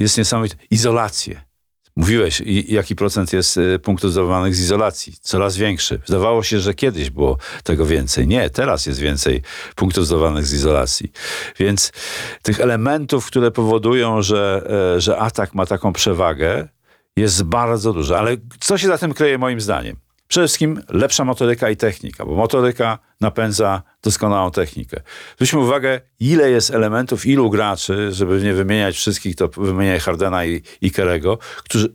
jest niesamowite. Izolację. Mówiłeś, i, jaki procent jest y, punktów zdobywanych z izolacji? Coraz większy. Zdawało się, że kiedyś było tego więcej. Nie, teraz jest więcej punktów zdobywanych z izolacji. Więc tych elementów, które powodują, że, e, że atak ma taką przewagę, jest bardzo dużo. Ale co się za tym kryje moim zdaniem? Przede wszystkim lepsza motoryka i technika, bo motoryka napędza doskonałą technikę. Zwróćmy uwagę, ile jest elementów, ilu graczy, żeby nie wymieniać wszystkich, to wymieniaj Hardena i, i Kerego, którzy,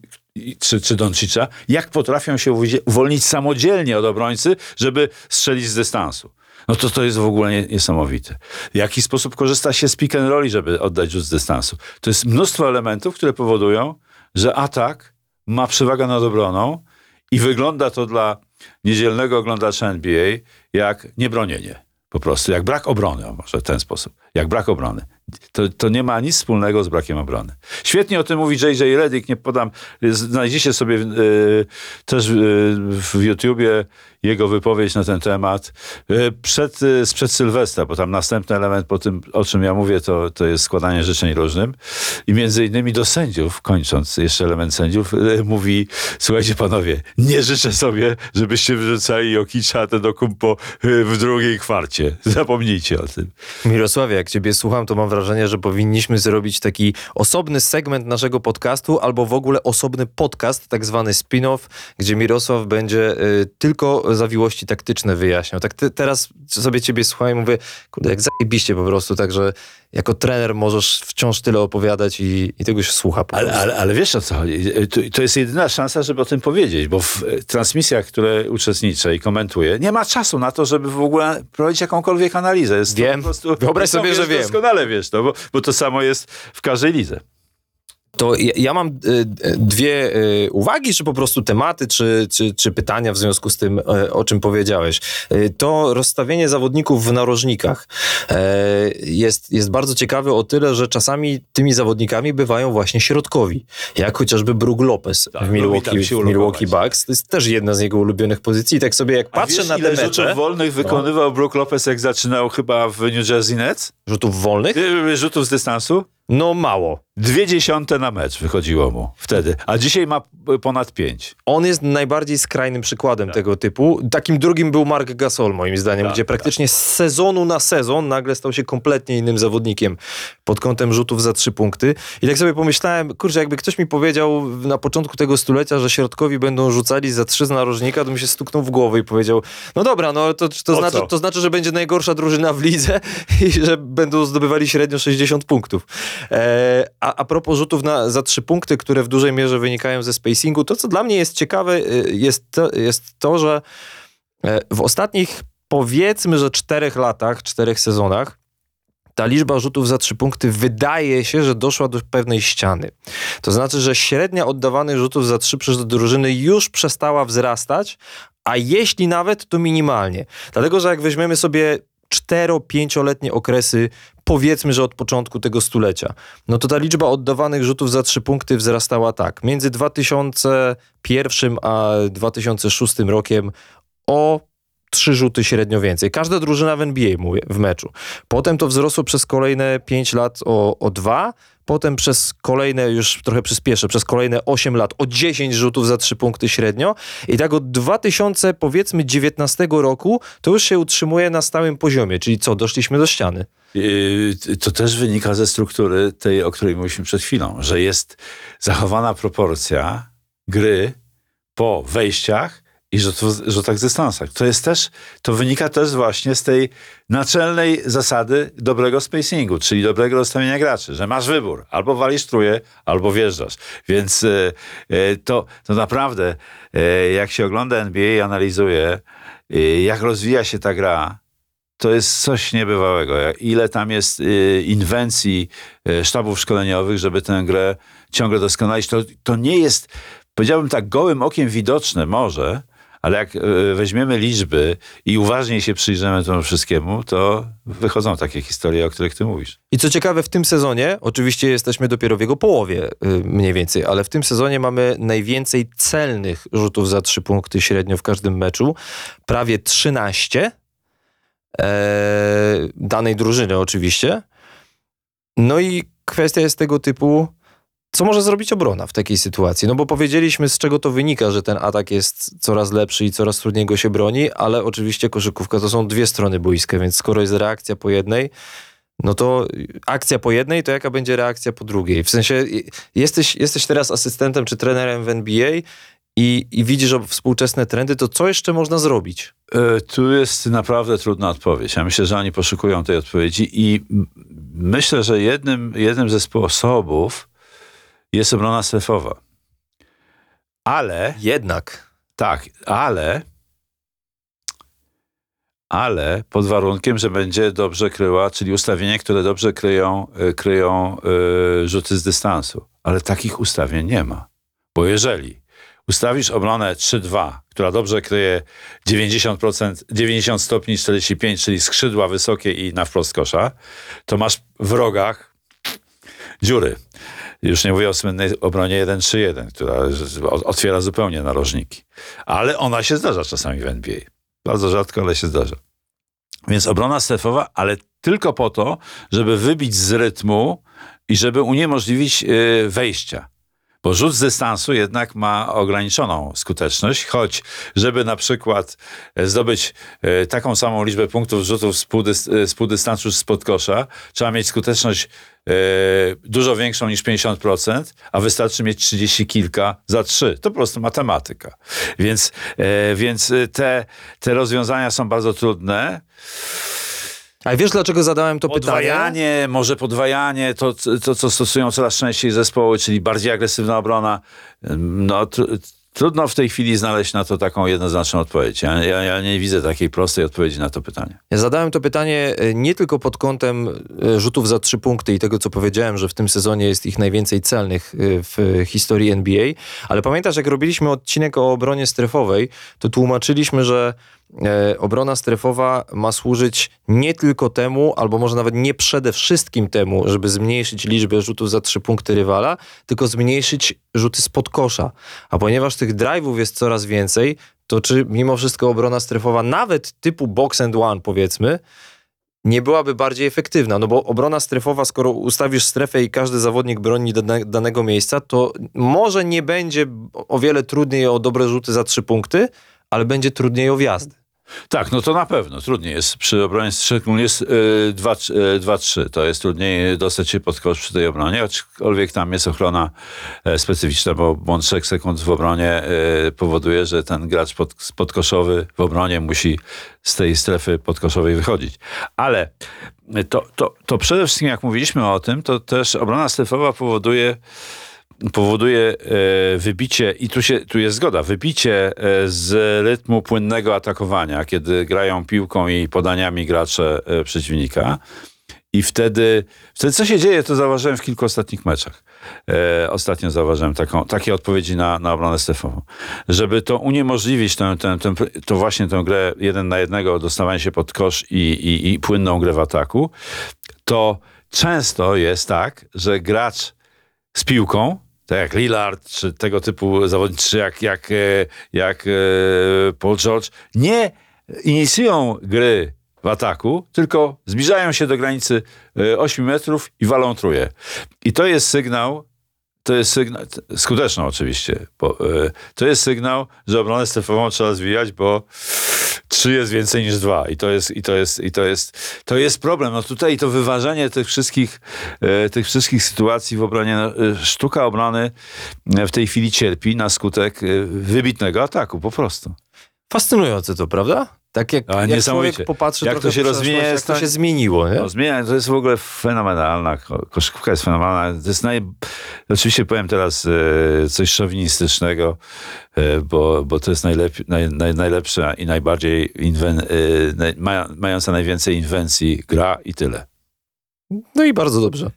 czy, czy Doncicza, jak potrafią się uwolnić samodzielnie od obrońcy, żeby strzelić z dystansu. No to to jest w ogóle nie, niesamowite. W jaki sposób korzysta się z pick and rolli, żeby oddać rzut z dystansu. To jest mnóstwo elementów, które powodują, że atak ma przewagę nad obroną i wygląda to dla niedzielnego oglądacza NBA jak niebronienie. Po prostu, jak brak obrony, może w ten sposób. Jak brak obrony. To, to nie ma nic wspólnego z brakiem obrony. Świetnie o tym mówi J.J. Redick, nie podam, znajdziecie sobie y, też y, w YouTubie jego wypowiedź na ten temat y, przed, y, sprzed Sylwestra, bo tam następny element po tym, o czym ja mówię, to, to jest składanie życzeń różnym. I między innymi do sędziów, kończąc jeszcze element sędziów, y, mówi, słuchajcie panowie, nie życzę sobie, żebyście wyrzucali Jokicza ten do kumpo y, w drugiej kwarcie. Zapomnijcie o tym. Mirosławie, jak ciebie słucham, to mam wrażenie, że powinniśmy zrobić taki osobny segment naszego podcastu, albo w ogóle osobny podcast, tak zwany spin-off, gdzie Mirosław będzie y, tylko zawiłości taktyczne wyjaśniał. Tak te, teraz sobie ciebie słucham i mówię, kurde, jak zajebiście po prostu, także jako trener możesz wciąż tyle opowiadać i, i tego się słucha Ale, ale, ale wiesz o co chodzi? To, to jest jedyna szansa, żeby o tym powiedzieć, bo w e, transmisjach, które uczestniczę i komentuję, nie ma czasu na to, żeby w ogóle prowadzić jakąkolwiek analizę. Jest Wiem. po prostu, Wyobraź sobie, że wiem. Doskonale wiesz to, bo, bo to samo jest w każdej lidze. To ja, ja mam y, dwie y, uwagi, czy po prostu tematy, czy, czy, czy pytania w związku z tym, y, o czym powiedziałeś. Y, to rozstawienie zawodników w narożnikach y, jest, jest bardzo ciekawe o tyle, że czasami tymi zawodnikami bywają właśnie środkowi, jak chociażby Brook Lopez Tak, w Milwaukee, w Milwaukee. Bucks. To jest też jedna z jego ulubionych pozycji. Tak sobie jak patrzę wiesz, na ile te rzutów mecze, wolnych wykonywał Brook Lopez, jak zaczynał chyba w New Jersey Nets? rzutów wolnych, Rzutów z dystansu? No mało. Dwie dziesiąte na mecz wychodziło mu wtedy, a dzisiaj ma y, ponad pięć. On jest najbardziej skrajnym przykładem tego typu. Takim drugim był Mark Gasol, moim zdaniem, Tak, gdzie praktycznie z sezonu na sezon nagle stał się kompletnie innym zawodnikiem pod kątem rzutów za trzy punkty. I tak sobie pomyślałem, kurczę, jakby ktoś mi powiedział na początku tego stulecia, że środkowi będą rzucali za trzy z narożnika, to mi się stuknął w głowę i powiedział, no dobra, no to, to, znaczy, to znaczy, że będzie najgorsza drużyna w lidze i że będą zdobywali średnio 60 punktów. E, a, a propos rzutów na, za trzy punkty, które w dużej mierze wynikają ze spacingu, to co dla mnie jest ciekawe, y, jest to, jest to że e, w ostatnich powiedzmy, że czterech latach, czterech sezonach, ta liczba rzutów za trzy punkty wydaje się, że doszła do pewnej ściany. To znaczy, że średnia oddawanych rzutów za trzy przez drużyny już przestała wzrastać, a jeśli nawet, to minimalnie. Dlatego, że jak weźmiemy sobie 4-5-letnie okresy, powiedzmy, że od początku tego stulecia, no to ta liczba oddawanych rzutów za trzy punkty wzrastała tak. Między 2001 a 2006 rokiem o trzy rzuty średnio więcej. Każda drużyna w NBA, mówię, w meczu. Potem to wzrosło przez kolejne 5 lat o, o dwa, potem przez kolejne, już trochę przyspieszę, przez kolejne 8 lat o 10 rzutów za 3 punkty średnio i tak od 2000 powiedzmy 19 roku to już się utrzymuje na stałym poziomie, czyli co, doszliśmy do ściany. Yy, To też wynika ze struktury tej, o której mówiliśmy przed chwilą, że jest zachowana proporcja gry po wejściach i rzutów, rzutach z dystansach. To jest też, to wynika też właśnie z tej naczelnej zasady dobrego spacingu, czyli dobrego rozstawienia graczy, że masz wybór, albo walisz truje, albo wjeżdżasz. Więc e, e, to, to naprawdę, e, jak się ogląda NBA i analizuje, jak rozwija się ta gra, to jest coś niebywałego. Ile tam jest inwencji sztabów szkoleniowych, żeby tę grę ciągle doskonalić. To, to nie jest, powiedziałbym tak, gołym okiem widoczne może, ale jak y, weźmiemy liczby i uważniej się przyjrzymy temu wszystkiemu, to wychodzą takie historie, o których ty mówisz. I co ciekawe, w tym sezonie, oczywiście jesteśmy dopiero w jego połowie y, mniej więcej, ale w tym sezonie mamy najwięcej celnych rzutów za trzy punkty średnio w każdym meczu. Prawie 13 e, danej drużyny oczywiście. No i kwestia jest tego typu, co może zrobić obrona w takiej sytuacji? No bo powiedzieliśmy, z czego to wynika, że ten atak jest coraz lepszy i coraz trudniej go się broni, ale oczywiście koszykówka to są dwie strony boiska, więc skoro jest reakcja po jednej, no to akcja po jednej, to jaka będzie reakcja po drugiej? W sensie jesteś, jesteś teraz asystentem czy trenerem w NBA i, i widzisz współczesne trendy, to co jeszcze można zrobić? E, Tu jest naprawdę trudna odpowiedź. Ja myślę, że oni poszukują tej odpowiedzi i myślę, że jednym, jednym ze sposobów jest obrona strefowa. Ale Jednak. Tak, ale ale pod warunkiem, że będzie dobrze kryła, czyli ustawienia, które dobrze kryją, y, kryją y, rzuty z dystansu. Ale takich ustawień nie ma. Bo jeżeli ustawisz obronę 3-2, która dobrze kryje 90%, 90 stopni 45, czyli skrzydła wysokie i na wprost kosza, to masz w rogach dziury. Już nie mówię o słynnej obronie 1-3-1, która z- otwiera zupełnie narożniki. Ale ona się zdarza czasami w NBA. Bardzo rzadko, ale się zdarza. Więc obrona strefowa, ale tylko po to, żeby wybić z rytmu i żeby uniemożliwić yy, wejścia. Bo rzut z dystansu jednak ma ograniczoną skuteczność, choć żeby na przykład e, zdobyć e, taką samą liczbę punktów rzutów z e, z półdystansu spod kosza, trzeba mieć skuteczność dużo większą niż 50%, a wystarczy mieć 30 kilka za 3. To po prostu matematyka. Więc, e, więc e, te, te rozwiązania są bardzo trudne. A wiesz, dlaczego zadałem to pytanie? Podwajanie, może podwajanie, to, to co stosują coraz częściej zespoły, czyli bardziej agresywna obrona. No, trudno w tej chwili znaleźć na to taką jednoznaczną odpowiedź. Ja, ja, ja nie widzę takiej prostej odpowiedzi na to pytanie. Ja zadałem to pytanie e, nie tylko pod kątem e, rzutów za trzy punkty i tego, co powiedziałem, że w tym sezonie jest ich najwięcej celnych e, w historii NBA, ale pamiętasz, jak robiliśmy odcinek o obronie strefowej, to tłumaczyliśmy, że obrona strefowa ma służyć nie tylko temu, albo może nawet nie przede wszystkim temu, żeby zmniejszyć liczbę rzutów za trzy punkty rywala, tylko zmniejszyć rzuty spod kosza. A ponieważ tych drive'ów jest coraz więcej, to czy mimo wszystko obrona strefowa, nawet typu box and one powiedzmy, nie byłaby bardziej efektywna, no bo obrona strefowa, skoro ustawisz strefę i każdy zawodnik broni dane, danego miejsca, to może nie będzie o wiele trudniej o dobre rzuty za trzy punkty, ale będzie trudniej o wjazdy. Tak, no to na pewno. Trudniej jest przy obronie, szczególnie jest y, 2-3. To jest trudniej dostać się pod kosz przy tej obronie, aczkolwiek tam jest ochrona e, specyficzna, bo błąd 3 sekund w obronie e, powoduje, że ten gracz pod, podkoszowy w obronie musi z tej strefy podkoszowej wychodzić. Ale to, to, to przede wszystkim, jak mówiliśmy o tym, to też obrona strefowa powoduje powoduje e, wybicie, i tu, się, tu jest zgoda, wybicie e, z rytmu płynnego atakowania, kiedy grają piłką i podaniami gracze e, przeciwnika. I wtedy, wtedy co się dzieje, to zauważyłem w kilku ostatnich meczach. E, ostatnio zauważyłem taką, takie odpowiedzi na, na obronę strefową. Żeby to uniemożliwić, tę, tę, tę, to właśnie tę grę jeden na jednego, dostawanie się pod kosz i, i, i płynną grę w ataku, to często jest tak, że gracz z piłką tak jak Lillard, czy tego typu zawodnicy, jak, jak, e, jak e, Paul George, nie inicjują gry w ataku, tylko zbliżają się do granicy 8 e, metrów i walą truje. I to jest sygnał, to jest sygnał, skuteczny oczywiście, bo, to jest sygnał, że obronę strefową trzeba zwijać, bo trzy jest więcej niż dwa i to jest, i to jest, i to jest, to jest problem. No tutaj to wyważenie tych wszystkich, e, tych wszystkich sytuacji w obronie, e, sztuka obrony e, w tej chwili cierpi na skutek wybitnego ataku, po prostu. Fascynujące to, prawda? Tak jak, A, jak człowiek popatrzy jak to się rozwinie, jak to się zmieniło. Nie? No, zmienia, to jest w ogóle fenomenalna. Koszykówka jest fenomenalna. To jest naj... Oczywiście powiem teraz e, coś szowinistycznego, e, bo, bo to jest najlep... naj, naj, najlepsza i najbardziej inwen... e, naj, mająca najwięcej inwencji gra i tyle. No i bardzo dobrze.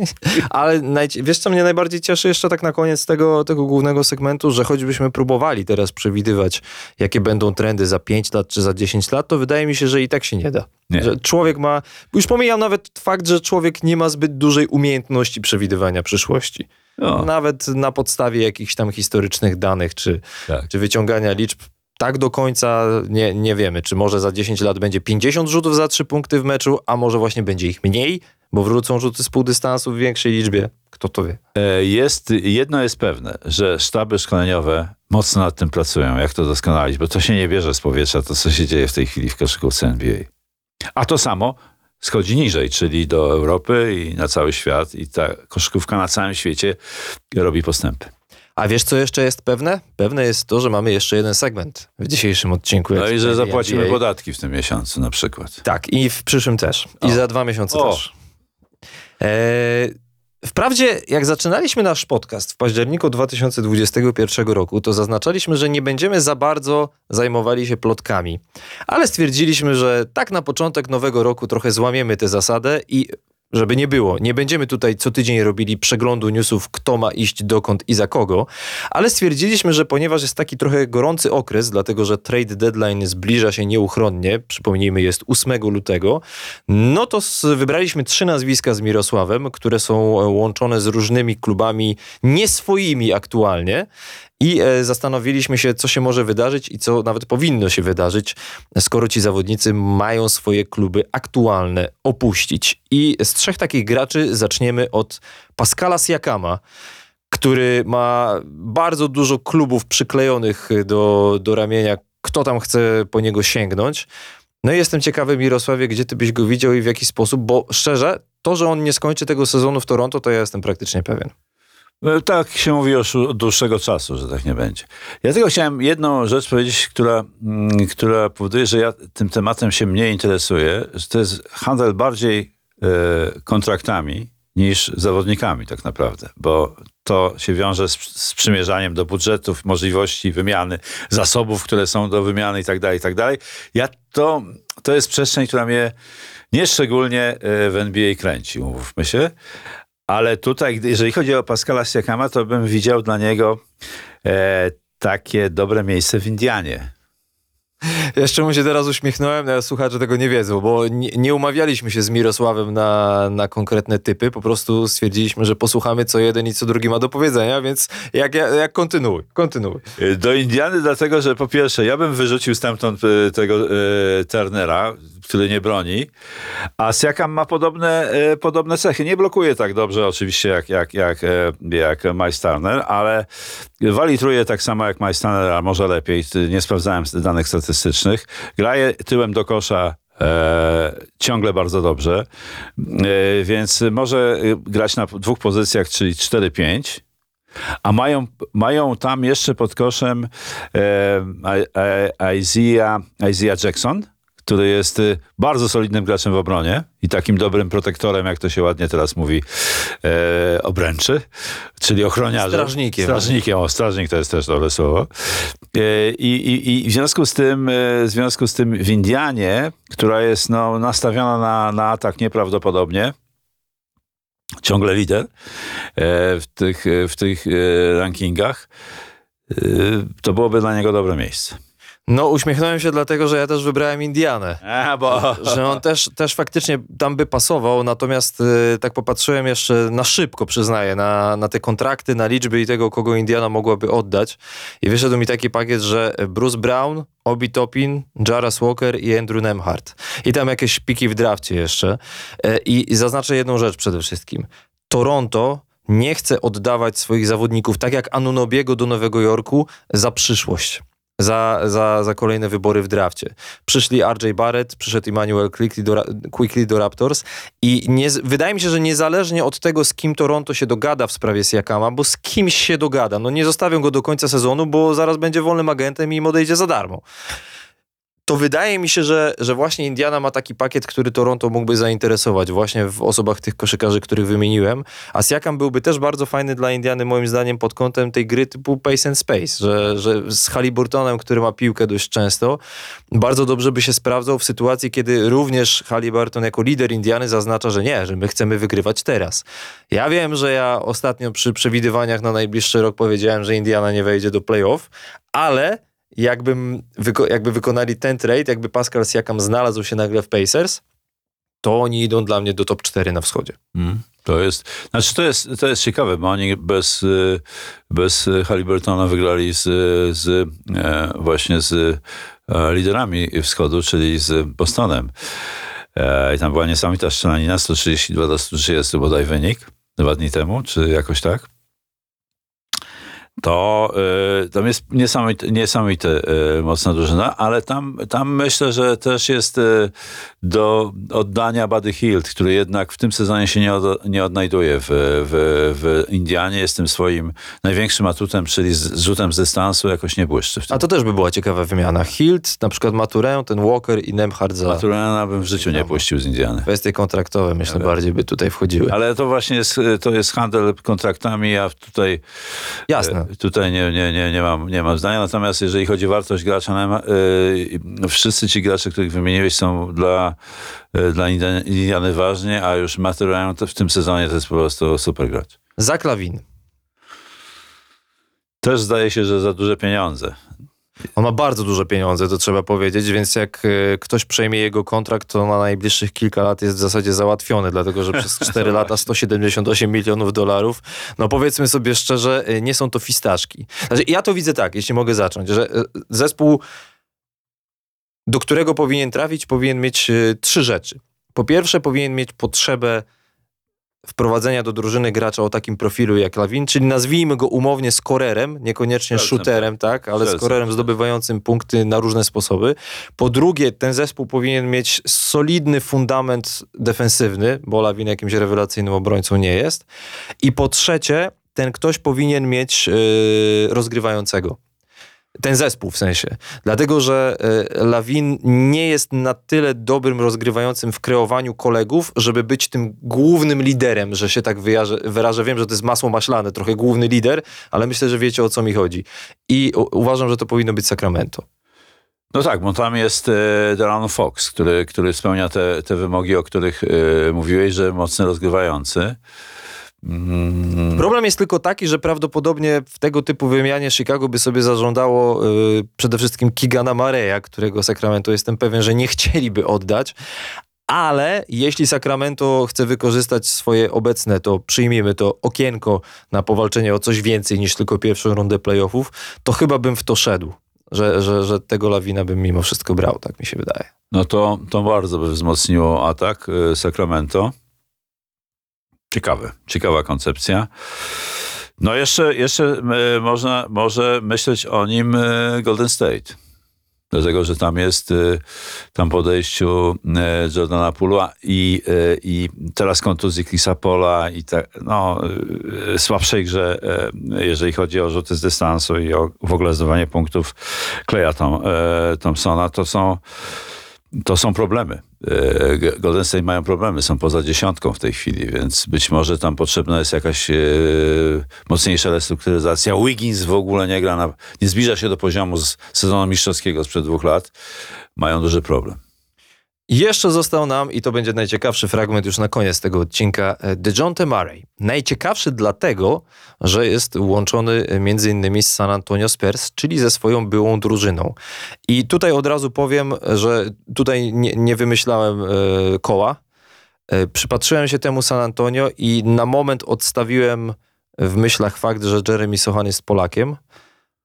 Ale wiesz, co mnie najbardziej cieszy jeszcze tak na koniec tego, tego głównego segmentu, że choćbyśmy próbowali teraz przewidywać, jakie będą trendy za 5 lat czy za 10 lat, to wydaje mi się, że i tak się nie da. Nie. Że człowiek ma, już pomijam nawet fakt, że człowiek nie ma zbyt dużej umiejętności przewidywania przyszłości. No. Nawet na podstawie jakichś tam historycznych danych, czy, tak. czy wyciągania liczb tak do końca nie, nie wiemy, czy może za 10 lat będzie 50 rzutów za 3 punkty w meczu, a może właśnie będzie ich mniej, bo wrócą rzuty z półdystansu w większej liczbie. Kto to wie? E, jest, jedno jest pewne, że sztaby szkoleniowe mocno nad tym pracują, jak to doskonalić, bo to się nie bierze z powietrza, to co się dzieje w tej chwili w koszykówce NBA. A to samo schodzi niżej, czyli do Europy i na cały świat i ta koszykówka na całym świecie robi postępy. A wiesz, co jeszcze jest pewne? Pewne jest to, że mamy jeszcze jeden segment w dzisiejszym odcinku. No i że zapłacimy NBA. podatki w tym miesiącu na przykład. Tak, i w przyszłym też. I o. za dwa miesiące o. też. E, wprawdzie, jak zaczynaliśmy nasz podcast w październiku 2021 roku, to zaznaczaliśmy, że nie będziemy za bardzo zajmowali się plotkami. Ale stwierdziliśmy, że tak na początek nowego roku trochę złamiemy tę zasadę i żeby nie było. Nie będziemy tutaj co tydzień robili przeglądu newsów, kto ma iść dokąd i za kogo, ale stwierdziliśmy, że ponieważ jest taki trochę gorący okres, dlatego że trade deadline zbliża się nieuchronnie, przypomnijmy, jest 8 lutego, no to wybraliśmy trzy nazwiska z Mirosławem, które są łączone z różnymi klubami nieswoimi aktualnie i e, zastanowiliśmy się, co się może wydarzyć i co nawet powinno się wydarzyć, skoro ci zawodnicy mają swoje kluby aktualne opuścić. I z trzech takich graczy zaczniemy od Pascala Siakama który ma bardzo dużo klubów przyklejonych do, do ramienia, kto tam chce po niego sięgnąć. No i jestem ciekawy, Mirosławie, gdzie ty byś go widział i w jaki sposób, bo szczerze, to, że on nie skończy tego sezonu w Toronto, to ja jestem praktycznie pewien. No, tak się mówi już od dłuższego czasu, że tak nie będzie. Ja tylko chciałem jedną rzecz powiedzieć, która, mm, która powoduje, że ja tym tematem się mniej interesuję, że to jest handel bardziej e, kontraktami niż zawodnikami tak naprawdę, bo to się wiąże z, z przymierzaniem do budżetów, możliwości wymiany, zasobów, które są do wymiany i tak dalej, i tak dalej. Ja to, to jest przestrzeń, która mnie nieszczególnie e, w NBA kręci, umówmy się. Ale tutaj, jeżeli chodzi o Pascala Siakama, to bym widział dla niego e, takie dobre miejsce w Indianie. Jeszcze mu się teraz uśmiechnąłem, ale słuchacze tego nie wiedzą, bo nie, nie, umawialiśmy się z Mirosławem na, na konkretne typy, po prostu stwierdziliśmy, że posłuchamy co jeden i co drugi ma do powiedzenia, więc jak, jak kontynuuj, kontynuuj. Do Indiany dlatego, że po pierwsze, ja bym wyrzucił stamtąd e, tego e, Turnera, który nie broni, a Siakam ma podobne, e, podobne cechy. Nie blokuje tak dobrze oczywiście jak, jak, jak, e, jak Miles Turner, ale walitruje tak samo jak Miles Turner, a może lepiej. Nie sprawdzałem danych statystycznych. Graje tyłem do kosza E, ciągle bardzo dobrze, e, więc może grać na dwóch pozycjach, czyli 4-5. A mają, mają tam jeszcze pod koszem e, Isaiah, Isaiah Jackson, który jest y, bardzo solidnym graczem w obronie i takim dobrym protektorem, jak to się ładnie teraz mówi, e, obręczy, czyli ochroniarzem. Strażnikiem. Strażnikiem, o, strażnik to jest też dobre słowo. E, i, i, I w związku z tym, e, w związku z tym w Indianie, która jest no, nastawiona na, na atak nieprawdopodobnie, ciągle lider e, w tych, w tych e, rankingach, e, to byłoby dla niego dobre miejsce. No, uśmiechnąłem się dlatego, że ja też wybrałem Indianę. A, bo... Że on też, też faktycznie tam by pasował, natomiast y, tak popatrzyłem jeszcze na szybko, przyznaję, na, na te kontrakty, na liczby i tego, kogo Indiana mogłaby oddać. I wyszedł mi taki pakiet, że Bruce Brown, Obi Topin, Jaras Walker i Andrew Nemhart. I tam jakieś piki w drafcie jeszcze. I, I zaznaczę jedną rzecz przede wszystkim. Toronto nie chce oddawać swoich zawodników, tak jak Anunobiego do Nowego Jorku, za przyszłość za, za, za kolejne wybory w drafcie. Przyszli RJ Barrett, przyszedł Emmanuel Quickly do, Quickly do Raptors i nie, wydaje mi się, że niezależnie od tego, z kim Toronto się dogada w sprawie Siakama, bo z kimś się dogada, no nie zostawią go do końca sezonu, bo zaraz będzie wolnym agentem i im odejdzie za darmo to wydaje mi się, że, że właśnie Indiana ma taki pakiet, który Toronto mógłby zainteresować właśnie w osobach tych koszykarzy, których wymieniłem. A Siakam byłby też bardzo fajny dla Indiany moim zdaniem pod kątem tej gry typu pace and space, że, że z Halliburtonem, który ma piłkę dość często, bardzo dobrze by się sprawdzał w sytuacji, kiedy również Halliburton jako lider Indiany zaznacza, że nie, że my chcemy wygrywać teraz. Ja wiem, że ja ostatnio przy przewidywaniach na najbliższy rok powiedziałem, że Indiana nie wejdzie do playoff, ale jakbym, wyko jakby wykonali ten trade, jakby Pascal Siakam znalazł się nagle w Pacers, to oni idą dla mnie do top 4 na wschodzie. Mm, to jest, znaczy to jest, to jest ciekawe, bo oni bez, bez Halliburtona wygrali z, z e, właśnie z e, liderami wschodu, czyli z Bostonem. E, I tam była niesamowita strzelanina, 132 do 130 bodaj wynik, dwa dni temu, czy jakoś tak to y, tam jest niesamowite, niesamowite y, mocna drużyna, ale tam, tam myślę, że też jest y, do oddania Buddy Hield, który jednak w tym sezonie się nie, od, nie odnajduje w, w, w Indianie. Jest tym swoim największym atutem, czyli z, rzutem z dystansu jakoś nie błyszczy. A to też by była ciekawa wymiana. Hield, na przykład Maturę, ten Walker i Nemhard za... Maturena bym w życiu nie puścił z Indiany. Kwestie kontraktowe myślę ale... bardziej by tutaj wchodziły. Ale to właśnie jest, to jest handel kontraktami, a tutaj... Jasne tutaj nie, nie, nie, nie, mam, nie mam zdania. Natomiast jeżeli chodzi o wartość gracza, yy, wszyscy ci gracze, których wymieniłeś są dla, yy, dla Indiany ważni, a już Matt w tym sezonie to jest po prostu super gracz. Zaklawin. Też zdaje się, że za duże pieniądze. On ma bardzo duże pieniądze, to trzeba powiedzieć, więc jak e, ktoś przejmie jego kontrakt, to na najbliższych kilka lat jest w zasadzie załatwiony, dlatego że przez 4 lata 178 milionów dolarów, no powiedzmy sobie szczerze, e, nie są to fistaszki. Znaczy, ja to widzę tak, jeśli mogę zacząć, że e, zespół, do którego powinien trafić, powinien mieć trzy rzeczy. Po pierwsze, powinien mieć potrzebę wprowadzenia do drużyny gracza o takim profilu jak Lawin, czyli nazwijmy go umownie skorerem, niekoniecznie Strzelcem. shooterem, tak, ale Strzelcem. skorerem zdobywającym punkty na różne sposoby. Po drugie, ten zespół powinien mieć solidny fundament defensywny, bo Lawin jakimś rewelacyjnym obrońcą nie jest. I po trzecie, ten ktoś powinien mieć yy, rozgrywającego ten zespół w sensie. Dlatego, że e, Lawin nie jest na tyle dobrym rozgrywającym w kreowaniu kolegów, żeby być tym głównym liderem, że się tak wyrażę. wyrażę. Wiem, że to jest masło maślane, trochę główny lider, ale myślę, że wiecie o co mi chodzi. I uważam, że to powinno być Sacramento. No tak, bo tam jest e, Delano Fox, który, który spełnia te, te wymogi, o których e, mówiłeś, że mocny rozgrywający. Mm. Problem jest tylko taki, że prawdopodobnie w tego typu wymianie Chicago by sobie zażądało y, przede wszystkim Kigana Mareya, którego Sacramento jestem pewien, że nie chcieliby oddać. Ale jeśli Sacramento chce wykorzystać swoje obecne, to przyjmijmy to okienko na powalczenie o coś więcej niż tylko pierwszą rundę playoffów, to chyba bym w to szedł. że, że, że tego Lawina bym mimo wszystko brał, tak mi się wydaje. No to, to bardzo by wzmocniło atak y, Sacramento. Ciekawe, ciekawa koncepcja. No jeszcze, jeszcze y, można, może myśleć o nim y, Golden State. Dlatego, że tam jest, y, tam po odejściu y, Jordana Pula i, i teraz kontuzji Chrisa Pola i tak, no, słabszej grze, jeżeli chodzi o rzuty z dystansu i o w ogóle zdobywanie punktów Kleja Thompsona, to są to są problemy. E, Golden State mają problemy, są poza dziesiątką w tej chwili, więc być może tam potrzebna jest jakaś e, mocniejsza restrukturyzacja. Wiggins w ogóle nie gra, na, nie zbliża się do poziomu z sezonu mistrzowskiego sprzed dwóch lat. Mają duży problem. Jeszcze został nam, i to będzie najciekawszy fragment już na koniec tego odcinka, e, DeJounte Murray. Najciekawszy dlatego, że jest łączony e, między innymi z San Antonio Spurs, czyli ze swoją byłą drużyną. I tutaj od razu powiem, że tutaj nie, nie wymyślałem e, koła. E, przypatrzyłem się temu San Antonio i na moment odstawiłem w myślach fakt, że Jeremy Sohan jest Polakiem.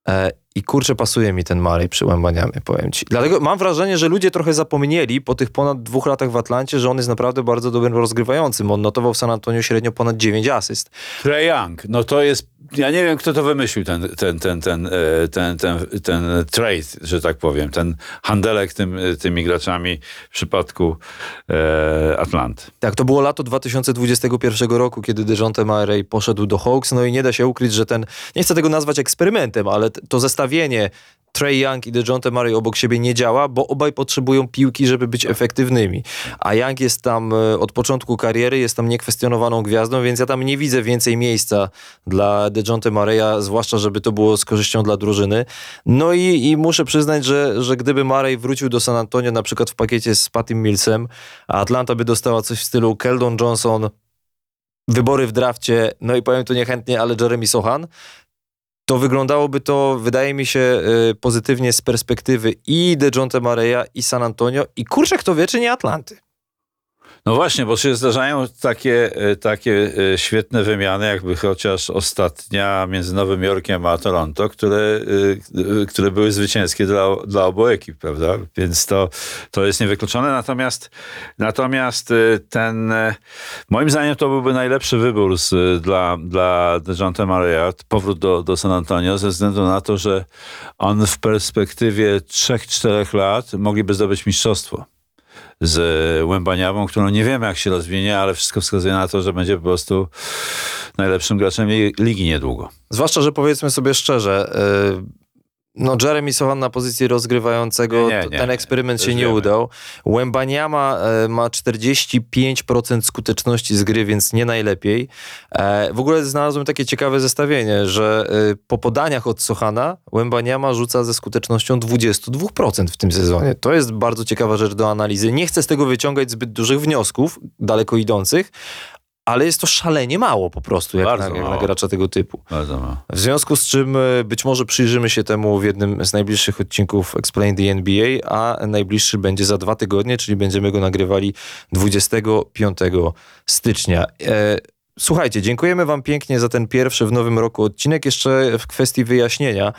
E, I kurczę, pasuje mi ten Murray przy Łębaniamie, powiem ci. Dlatego mam wrażenie, że ludzie trochę zapomnieli po tych ponad dwóch latach w Atlancie, że on jest naprawdę bardzo dobrym rozgrywającym. On notował w San Antonio średnio ponad 9 asyst. Trey Young, no to jest, ja nie wiem kto to wymyślił, ten, ten, ten, ten, e, ten, ten, ten trade, że tak powiem, ten handelek tym, tymi graczami w przypadku e, Atlanty. Tak, to było lato 2021 roku, kiedy DeJounte Murray poszedł do Hawks, no i nie da się ukryć, że ten, nie chcę tego nazwać eksperymentem, ale to zestawienie Trey Young i DeJounte Murray obok siebie nie działa, bo obaj potrzebują piłki, żeby być efektywnymi. A Young jest tam e, od początku kariery, jest tam niekwestionowaną gwiazdą, więc ja tam nie widzę więcej miejsca dla DeJounte Murray'a, zwłaszcza żeby to było z korzyścią dla drużyny. No i, i muszę przyznać, że, że gdyby Murray wrócił do San Antonio na przykład w pakiecie z Patym Millsem, a Atlanta by dostała coś w stylu Keldon Johnson, wybory w drafcie, no i powiem to niechętnie, ale Jeremy Sohan, to wyglądałoby to, wydaje mi się, y, pozytywnie z perspektywy i DeJounte Murray'a i San Antonio i kurczę, kto wie, czy nie Atlanty. No właśnie, bo się zdarzają takie, e, takie e, świetne wymiany, jakby chociaż ostatnia między Nowym Jorkiem a Toronto, które, e, które były zwycięskie dla, dla obu ekip, prawda? Więc to, to jest niewykluczone. Natomiast, natomiast ten, moim zdaniem to byłby najlepszy wybór z, dla, dla DeJounte Murray'a, powrót do, do San Antonio, ze względu na to, że on w perspektywie 3-4 lat mogliby zdobyć mistrzostwo z Łębaniawą, którą nie wiemy jak się rozwinie, ale wszystko wskazuje na to, że będzie po prostu najlepszym graczem li- ligi niedługo. Zwłaszcza, że powiedzmy sobie szczerze, y, no Jeremy Sohan na pozycji rozgrywającego, Nie, nie, ten nie. eksperyment się nie wiemy. udał. Łębaniama e, ma 45% skuteczności z gry, więc nie najlepiej. E, W ogóle znalazłem takie ciekawe zestawienie, że e, po podaniach od Sohana Łębaniama rzuca ze skutecznością 22% w tym sezonie. To jest bardzo ciekawa rzecz do analizy. Nie chcę z tego wyciągać zbyt dużych wniosków, daleko idących, ale jest to szalenie mało po prostu, jak, na, jak na gracza tego typu. Bardzo mało. W związku z czym e, być może przyjrzymy się temu w jednym z najbliższych odcinków Explain the NBA, a najbliższy będzie za dwa tygodnie, czyli będziemy go nagrywali 25 stycznia. Słuchajcie, dziękujemy Wam pięknie za ten pierwszy w nowym roku odcinek. Jeszcze w kwestii wyjaśnienia,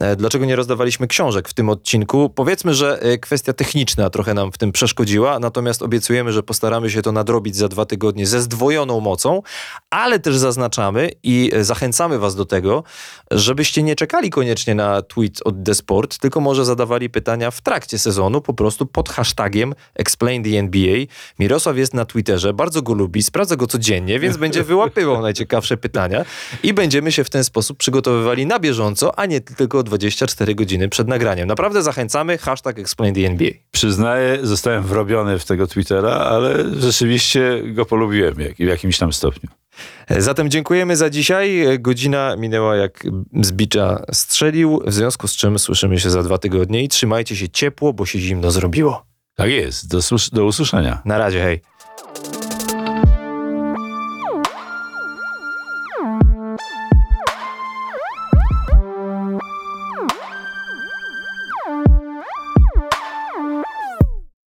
e, dlaczego nie rozdawaliśmy książek w tym odcinku. Powiedzmy, że e, kwestia techniczna trochę nam w tym przeszkodziła, natomiast obiecujemy, że postaramy się to nadrobić za dwa tygodnie ze zdwojoną mocą, ale też zaznaczamy i e, zachęcamy Was do tego, żebyście nie czekali koniecznie na tweet od The Sport, tylko może zadawali pytania w trakcie sezonu, po prostu pod hashtagiem Explain the NBA. Mirosław jest na Twitterze, bardzo go lubi, sprawdza go codziennie, więc będzie wyłapywał najciekawsze pytania i będziemy się w ten sposób przygotowywali na bieżąco, a nie tylko 24 godziny przed nagraniem. Naprawdę zachęcamy, hashtag Explain the NBA. Przyznaję, zostałem wrobiony w tego Twittera, ale rzeczywiście go polubiłem jak, w jakimś tam stopniu. Zatem dziękujemy za dzisiaj. Godzina minęła jak z bicza strzelił, w związku z czym słyszymy się za dwa tygodnie i trzymajcie się ciepło, bo się zimno zrobiło. Tak jest, do, do usłyszenia. Na razie, hej.